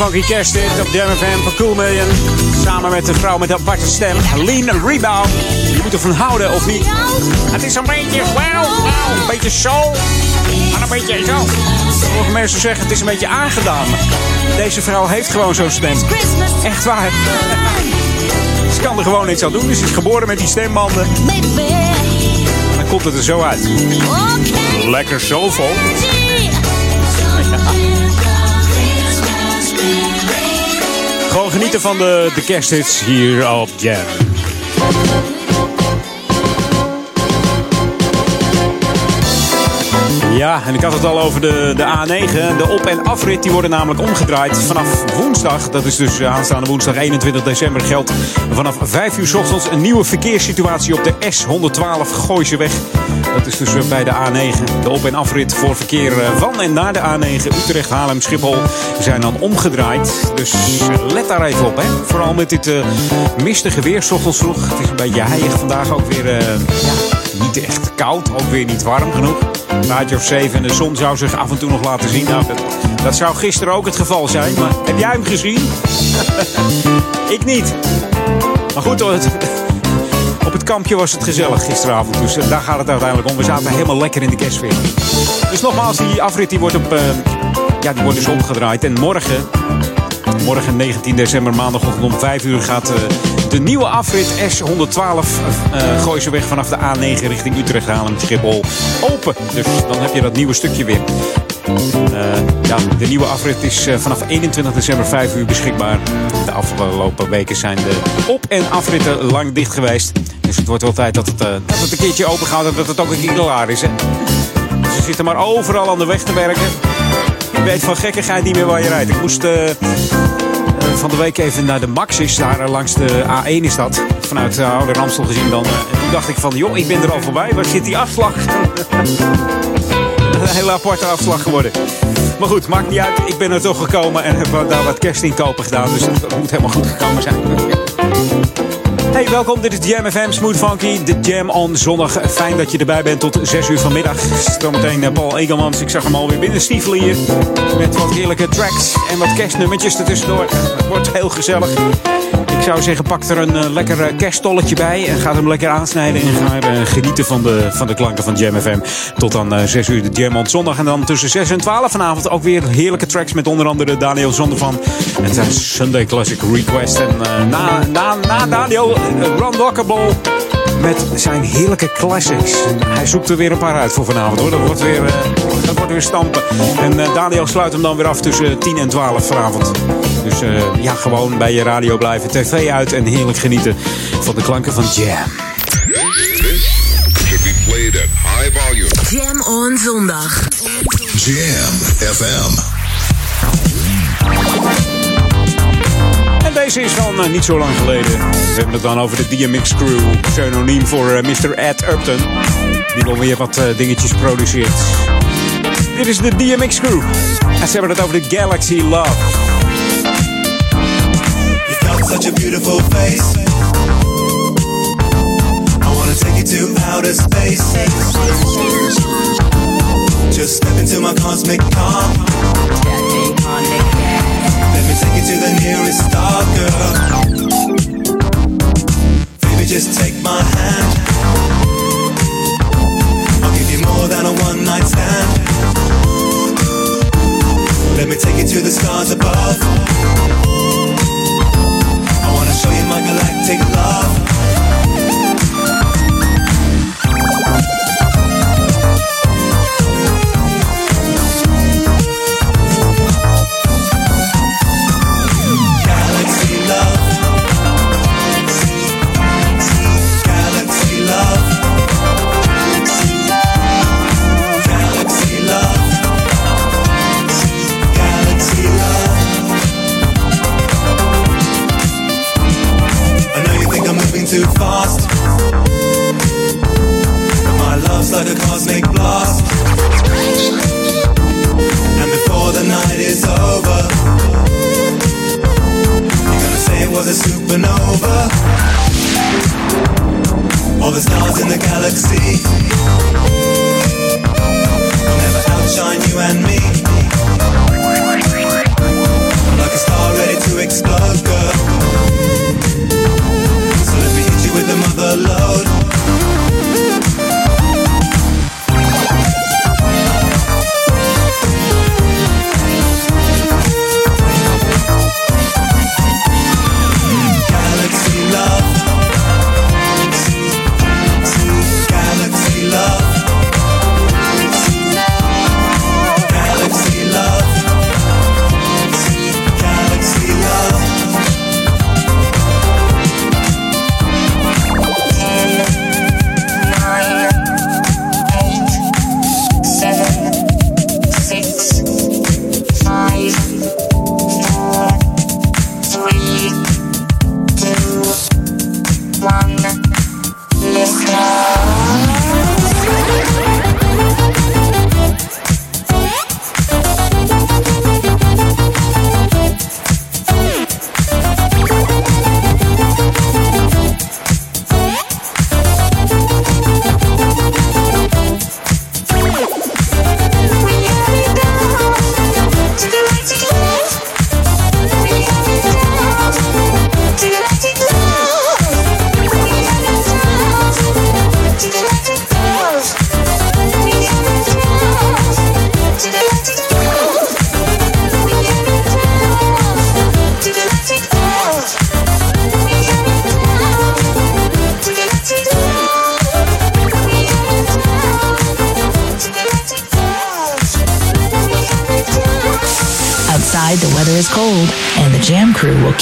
een. Een smooth en funky kersthit op Jam FM van Cool Million. Samen met de vrouw met de aparte stem, Lean Rebound. Je moet ervan houden, of niet? Het is een beetje, wow, wow, een beetje soul. Maar een beetje zo. Sommige mensen zeggen het is een beetje aangedaan. Deze vrouw heeft gewoon zo'n stem. Echt waar. Ze kan er gewoon niks aan doen. Dus ze is geboren met die stembanden. Dan komt het er zo uit. Lekker soulful. Gewoon genieten van de, de kersthits hier op Jam. Ja, en ik had het al over de, de A9. De op- en afrit die worden namelijk omgedraaid vanaf woensdag. Dat is dus eh, aanstaande woensdag 21 december. Geldt vanaf 5 uur s ochtends een nieuwe verkeerssituatie op de S112 Gooiseweg. Dat is dus eh, bij de A9. De op- en afrit voor verkeer eh, van en naar de A9 Utrecht, Haarlem, Schiphol zijn dan omgedraaid. Dus eh, let daar even op, hè. Vooral met dit mistige weer, ochtends vroeg. Het is beetje heilig vandaag ook weer. niet echt koud, ook weer niet warm genoeg. Een graadje of 7 en de zon zou zich af en toe nog laten zien. Nou, dat, dat zou gisteren ook het geval zijn. Maar heb jij hem gezien? Ik niet. Maar goed het kampje was het gezellig gisteravond. Dus eh, daar gaat het uiteindelijk om. We zaten helemaal lekker in de kerstsfeer. Dus nogmaals, die afrit die wordt, op, eh, ja, die wordt dus omgedraaid. En morgen, morgen 19 december, maandagochtend om 5 uur... gaat eh, de nieuwe afrit S112 eh Gooiseweg vanaf de A9 richting Utrecht halen Schiphol open. Dus dan heb je dat nieuwe stukje weer. Ja, de nieuwe afrit is vanaf 21 december 5 uur beschikbaar. De afgelopen weken zijn de op- en afritten lang dicht geweest. Dus het wordt wel tijd dat het, eh, dat het een keertje open gaat en dat het ook een keer klaar is. Hè? Ze zitten maar overal aan de weg te werken. Je weet van gekkigheid niet meer waar je rijdt. Ik moest eh, eh, van de week even naar de Maxis, daar langs de A1 is dat. Vanuit uh, Oude Ramstel gezien dan. en toen dacht ik van, joh, ik ben er al voorbij. Waar zit die afslag? een hele aparte afslag geworden. Maar goed, maakt niet uit. Ik ben er toch gekomen en heb daar wat kerstinkopen gedaan. Dus dat moet helemaal goed gekomen zijn. Hey, welkom. Dit is Jam FM Smooth Funky. De Jam on zondag. Fijn dat je erbij bent tot 6 uur vanmiddag. Zometeen eh, Paul Egelmans. Ik zag hem alweer binnen stiefelen hier. Met wat heerlijke tracks en wat kerstnummertjes ertussendoor. Het wordt heel gezellig. Zou zeggen, pak er een eh, lekker eh, kersttolletje bij. En ga hem lekker aansnijden. En ga eh, genieten van de, van de klanken van Jam FM. Tot eh 6 uur de Jam on zondag. En dan tussen 6 en 12 vanavond ook weer heerlijke tracks. Met onder andere Daniel Zondervan. En zijn Sunday Classic Request. En na, na, na Daniel, eh, Ron. Met zijn heerlijke classics. Hij zoekt er weer een paar uit voor vanavond hoor. Dat wordt weer, eh, dat wordt weer stampen. En eh, Daniel sluit hem dan weer af tussen 10 en 12 vanavond. Dus eh, ja, gewoon bij je radio blijven. TV uit en heerlijk genieten van de klanken van Jam. Should be played at high volume. Jam on zondag. Jam FM. Deze is van eh, niet zo lang geleden. We hebben het dan over de DMX Crew. Pseudoniem voor eh, Mr. Ed Upton. Die wel weer wat eh, dingetjes produceert. Dit is de DMX Crew. En ze hebben het over de Galaxy Love. You got such a beautiful face. I wanna take you to outer space. Just step into my cosmic car. To the nearest star, girl. Baby, just take my hand. I'll give you more than a one night stand. Let me take you to the stars above. I wanna show you my galactic love.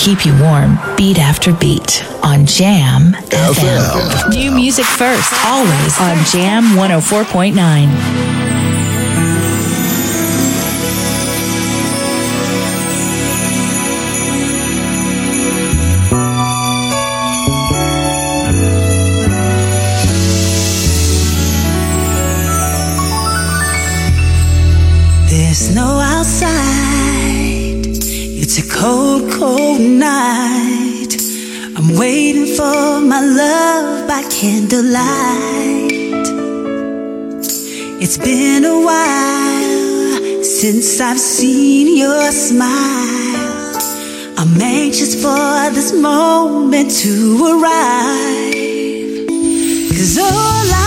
Keep you warm beat after beat on Jam FM. New music first, always on Jam 104.9. cold, cold night. I'm waiting for my love by candlelight. It's been a while since I've seen your smile. I'm anxious for this moment to arrive. Cause all I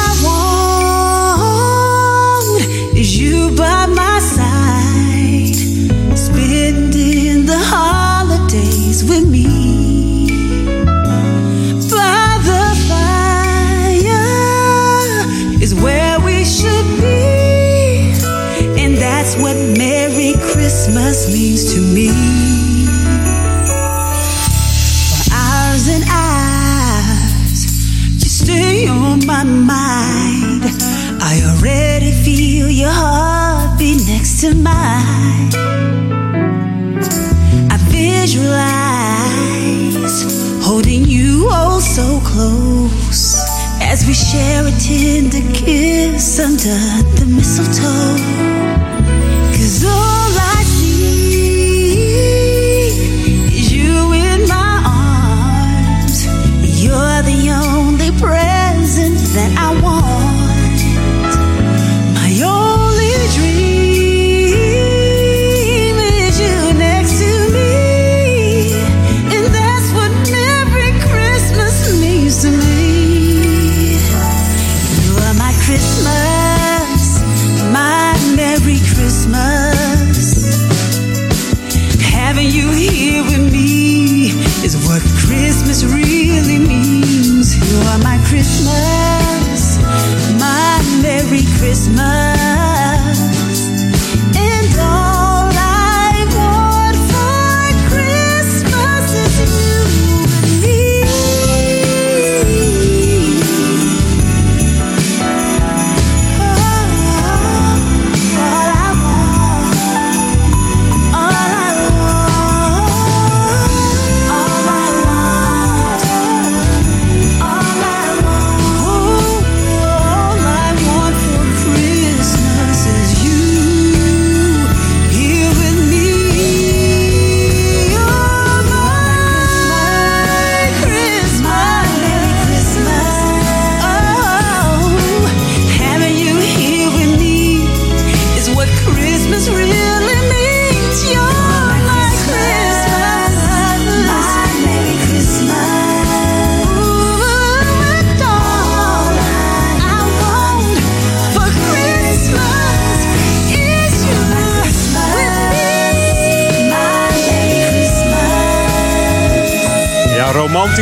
share a tender kiss under the mistletoe.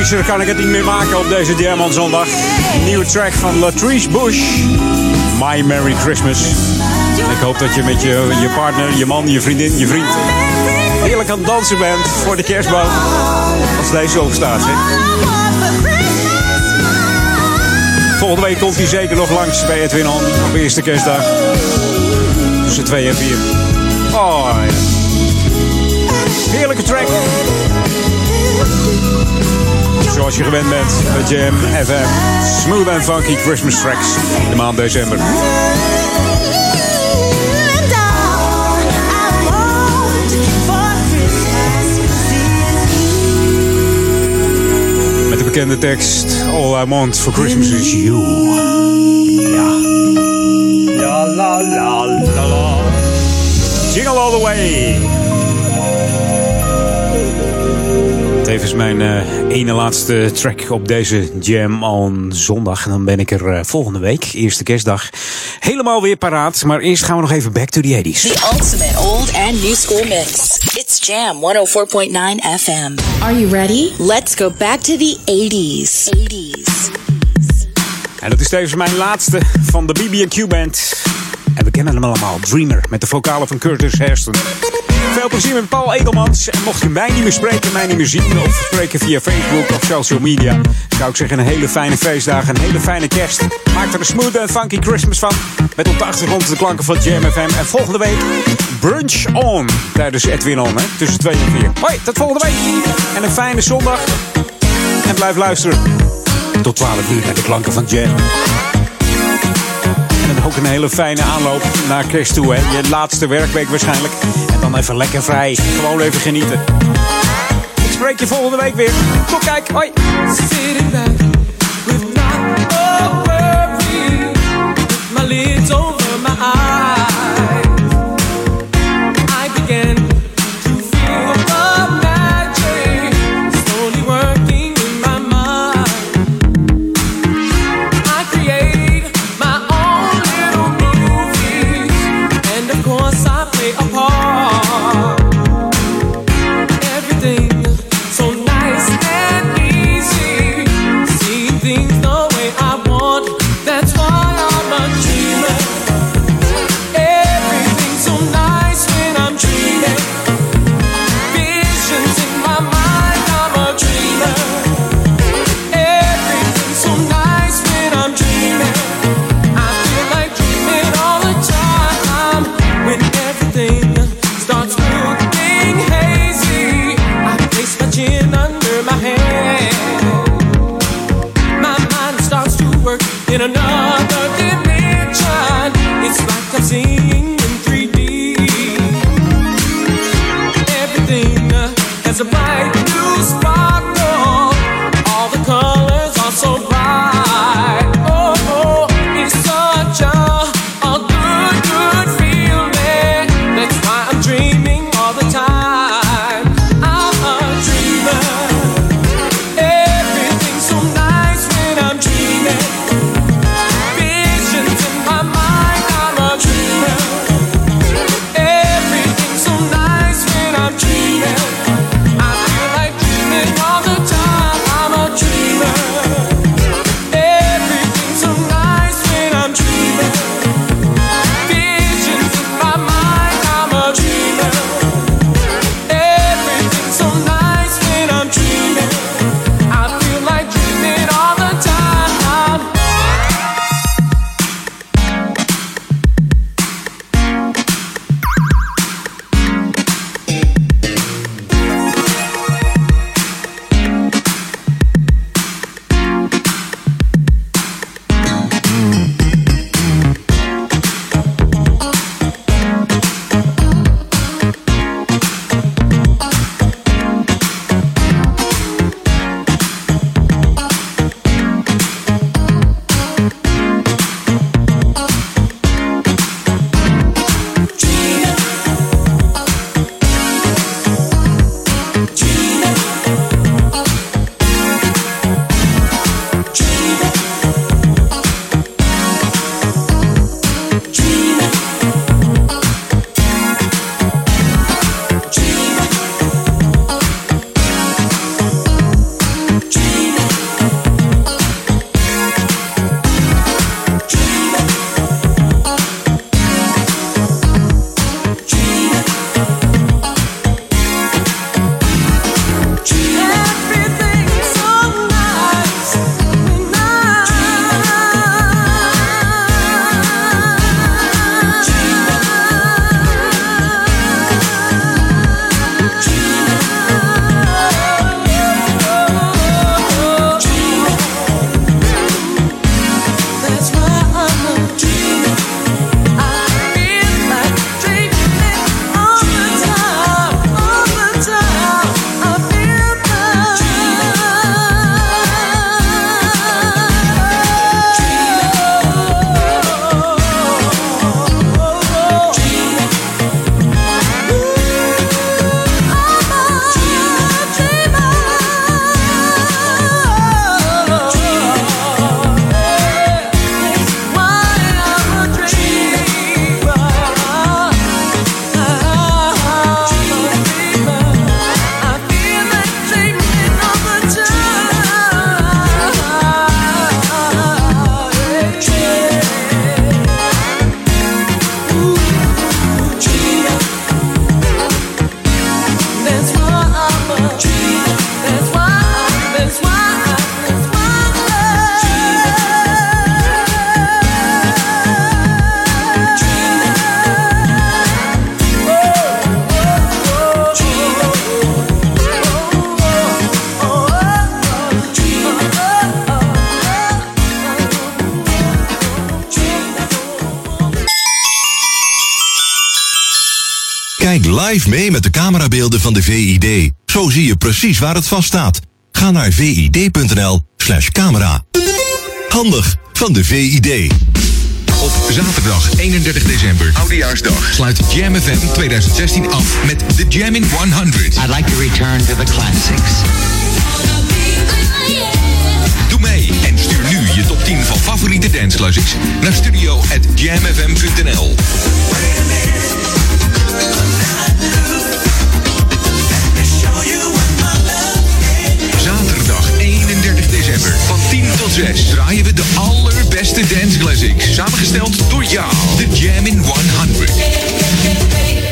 Kan ik het niet meer maken op deze Jam on zondag. Nieuwe track van Latrice Bush. My Merry Christmas. Ik hoop dat je met je, je partner, je man, je vriendin, je vriend... heerlijk aan het dansen bent voor de kerstboom. Als deze opstaat, hè. Volgende week komt hij zeker nog langs bij Edwin On op eerste kerstdag. Tussen 2 en 4. Oh, ja. Heerlijke track. Zoals je gewend bent bij Jam FM. Smooth and funky Christmas tracks in de maand december. Met de bekende tekst All I Want for Christmas is You. Ja, la, la, la, la. Jingle all the way. Tevens mijn eh, ene laatste track op deze Jam on zondag. En dan ben ik er eh, volgende week, eerste kerstdag, helemaal weer paraat. Maar eerst gaan we nog even back to the 80s. The ultimate old and new school mix. It's Jam 104.9 FM. Are you ready? Let's go back to the 80s. 80s. En dat is tevens mijn laatste van de BB&Q Band. En we kennen hem allemaal, Dreamer, met de vocalen van Curtis Hairston. Veel plezier met Paul Edelmans. En mocht je mij niet meer spreken, mij niet meer zien of spreken via Facebook of social media, zou ik zeggen een hele fijne feestdag, een hele fijne kerst. Maak er een smooth en funky Christmas van. Met op de achtergrond de klanken van Jam FM. En volgende week brunch on tijdens Edwin On, hè, tussen 2 en 4. Hoi, tot volgende week. En een fijne zondag. En blijf luisteren. Tot 12 uur naar de klanken van Jam. En ook een hele fijne aanloop naar kerst toe. Hè? Je laatste werkweek waarschijnlijk. En dan even lekker vrij. Gewoon even genieten. Ik spreek je volgende week weer. Tot kijk. Hoi. Sitting back with not a worry, with van de VID. Zo zie je precies waar het vast staat. Ga naar vid.nl slash camera. Handig van de VID. Op zaterdag 31 december, Oudejaarsdag, sluit Jam FM 2016 af met de Jammin' 100. I'd like to return to the classics. Doe mee en stuur nu je top 10 van favoriete dance classics naar studio@jamfm.nl. Zaterdag 31 december van 10 tot 6 draaien we de allerbeste dance classics. Samengesteld door jou, de Jammin' 100.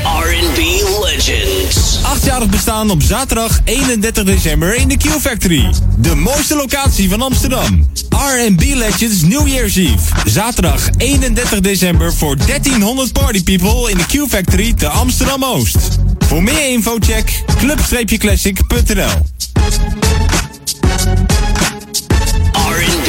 R&B Legends. Achtjarig bestaan op zaterdag 31 december in de Q Factory. De mooiste locatie van Amsterdam. R&B Legends New Year's Eve. Zaterdag 31 december voor 1300 party people in de Q Factory te Amsterdam Oost. Voor meer info check club-classic.nl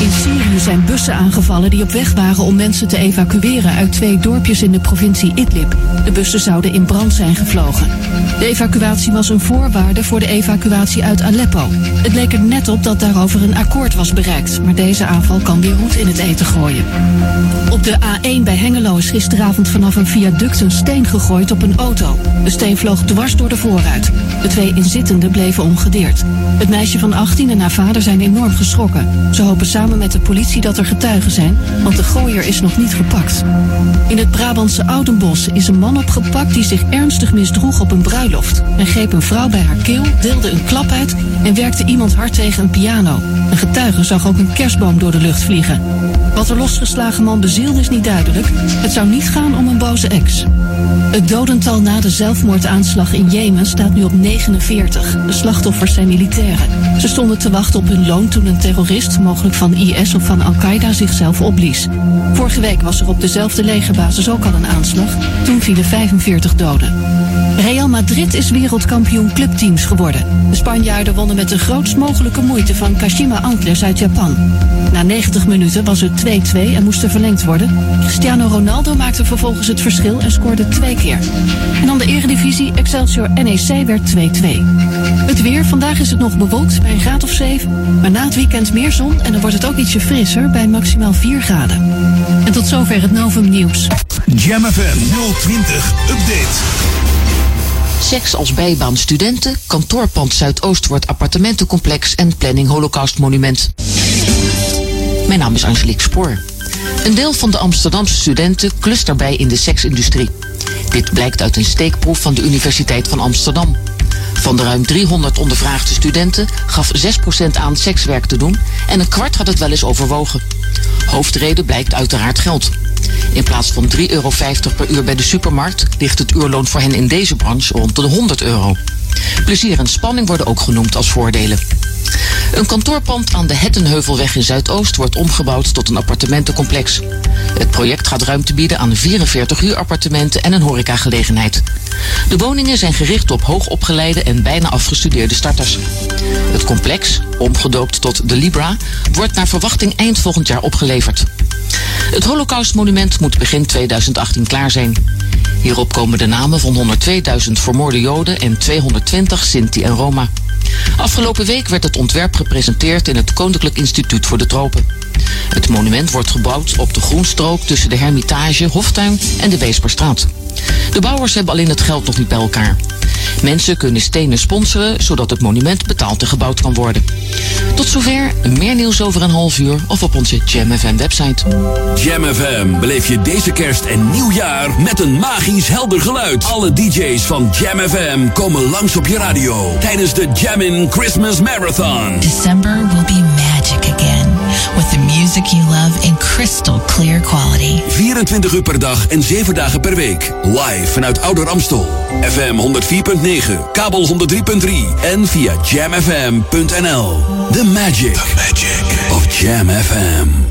In Syrië zijn bussen aangevallen die op weg waren om mensen te evacueren uit twee dorpjes in de provincie Idlib. De bussen zouden in brand zijn gevlogen. De evacuatie was een voorwaarde voor de evacuatie uit Aleppo. Het leek er net op dat daarover een akkoord was bereikt, maar deze aanval kan weer roet in het eten gooien. Op de A1 bij Hengelo is gisteravond vanaf een viaduct een steen gegooid op een auto. De steen vloog dwars door de voorruit. De twee inzittenden bleven ongedeerd. Het meisje van 18 en haar vader zijn enorm geschrokken. Ze hopen samen met de politie dat er getuigen zijn, want de gooier is nog niet gepakt. In het Brabantse Oudenbos is een man opgepakt die zich ernstig misdroeg op een bruiloft. Hij greep een vrouw bij haar keel, deelde een klap uit en werkte iemand hard tegen een piano. Een getuige zag ook een kerstboom door de lucht vliegen. Wat de losgeslagen man bezielde is niet duidelijk. Het zou niet gaan om een boze ex. Het dodental na de zelfmoordaanslag in Jemen staat nu op 49. De slachtoffers zijn militairen. Ze stonden te wachten op hun loon toen een terrorist, mogelijk van IS of van Al-Qaeda, zichzelf opblies. Vorige week was er op dezelfde legerbasis ook al een aanslag. Toen vielen 45 doden. Real Madrid is wereldkampioen clubteams geworden. De Spanjaarden wonnen met de grootst mogelijke moeite van Kashima Antlers uit Japan. Na 90 minuten was het 2-2 en moest er verlengd worden. Cristiano Ronaldo maakte vervolgens het verschil en scoorde twee keer. En dan de eredivisie Excelsior NEC werd 2-2. Het weer, vandaag is het nog bewolkt bij een graad of 7. Maar na het weekend meer zon en dan wordt het ook ietsje frisser bij maximaal 4 graden. En tot zover het Novum Nieuws. Jam FM 020 Update. Seks als bijbaan studenten, kantoorpand Zuidoost wordt appartementencomplex en planning Holocaust monument. Mijn naam is Angelique Spoor. Een deel van de Amsterdamse studenten klust daarbij in de seksindustrie. Dit blijkt uit een steekproef van de Universiteit van Amsterdam. Van de ruim 300 ondervraagde studenten gaf 6% aan sekswerk te doen en een kwart had het wel eens overwogen. Hoofdreden blijkt uiteraard geld. In plaats van 3,50 euro per uur bij de supermarkt ligt het uurloon voor hen in deze branche rond de 100 euro. Plezier en spanning worden ook genoemd als voordelen. Een kantoorpand aan de Hettenheuvelweg in Zuidoost wordt omgebouwd tot een appartementencomplex. Het project gaat ruimte bieden aan 44 huurappartementen en een horecagelegenheid. De woningen zijn gericht op hoogopgeleide en bijna afgestudeerde starters. Het complex, omgedoopt tot de Libra, wordt naar verwachting eind volgend jaar opgeleverd. Het Holocaustmonument moet begin 2018 klaar zijn. Hierop komen de namen van 102.000 vermoorde Joden en 220 Sinti en Roma. Afgelopen week werd het ontwerp gepresenteerd in het Koninklijk Instituut voor de Tropen. Het monument wordt gebouwd op de groenstrook tussen de Hermitage, Hoftuin en de Weesperstraat. De bouwers hebben alleen het geld nog niet bij elkaar. Mensen kunnen stenen sponsoren, zodat het monument betaald en gebouwd kan worden. Tot zover, meer nieuws over een half uur of op onze Jam FM website. Jam FM beleef je deze kerst en nieuwjaar met een magisch helder geluid. Alle DJ's van Jam FM komen langs op je radio tijdens de Jammin' Christmas Marathon. December will be with the music you love in crystal clear quality. 24 24 uur per dag en 7 dagen per week. Live vanuit Ouder Amstel. FM 104.9, kabel 103.3 en via jamfm.nl. The magic, of Jam FM.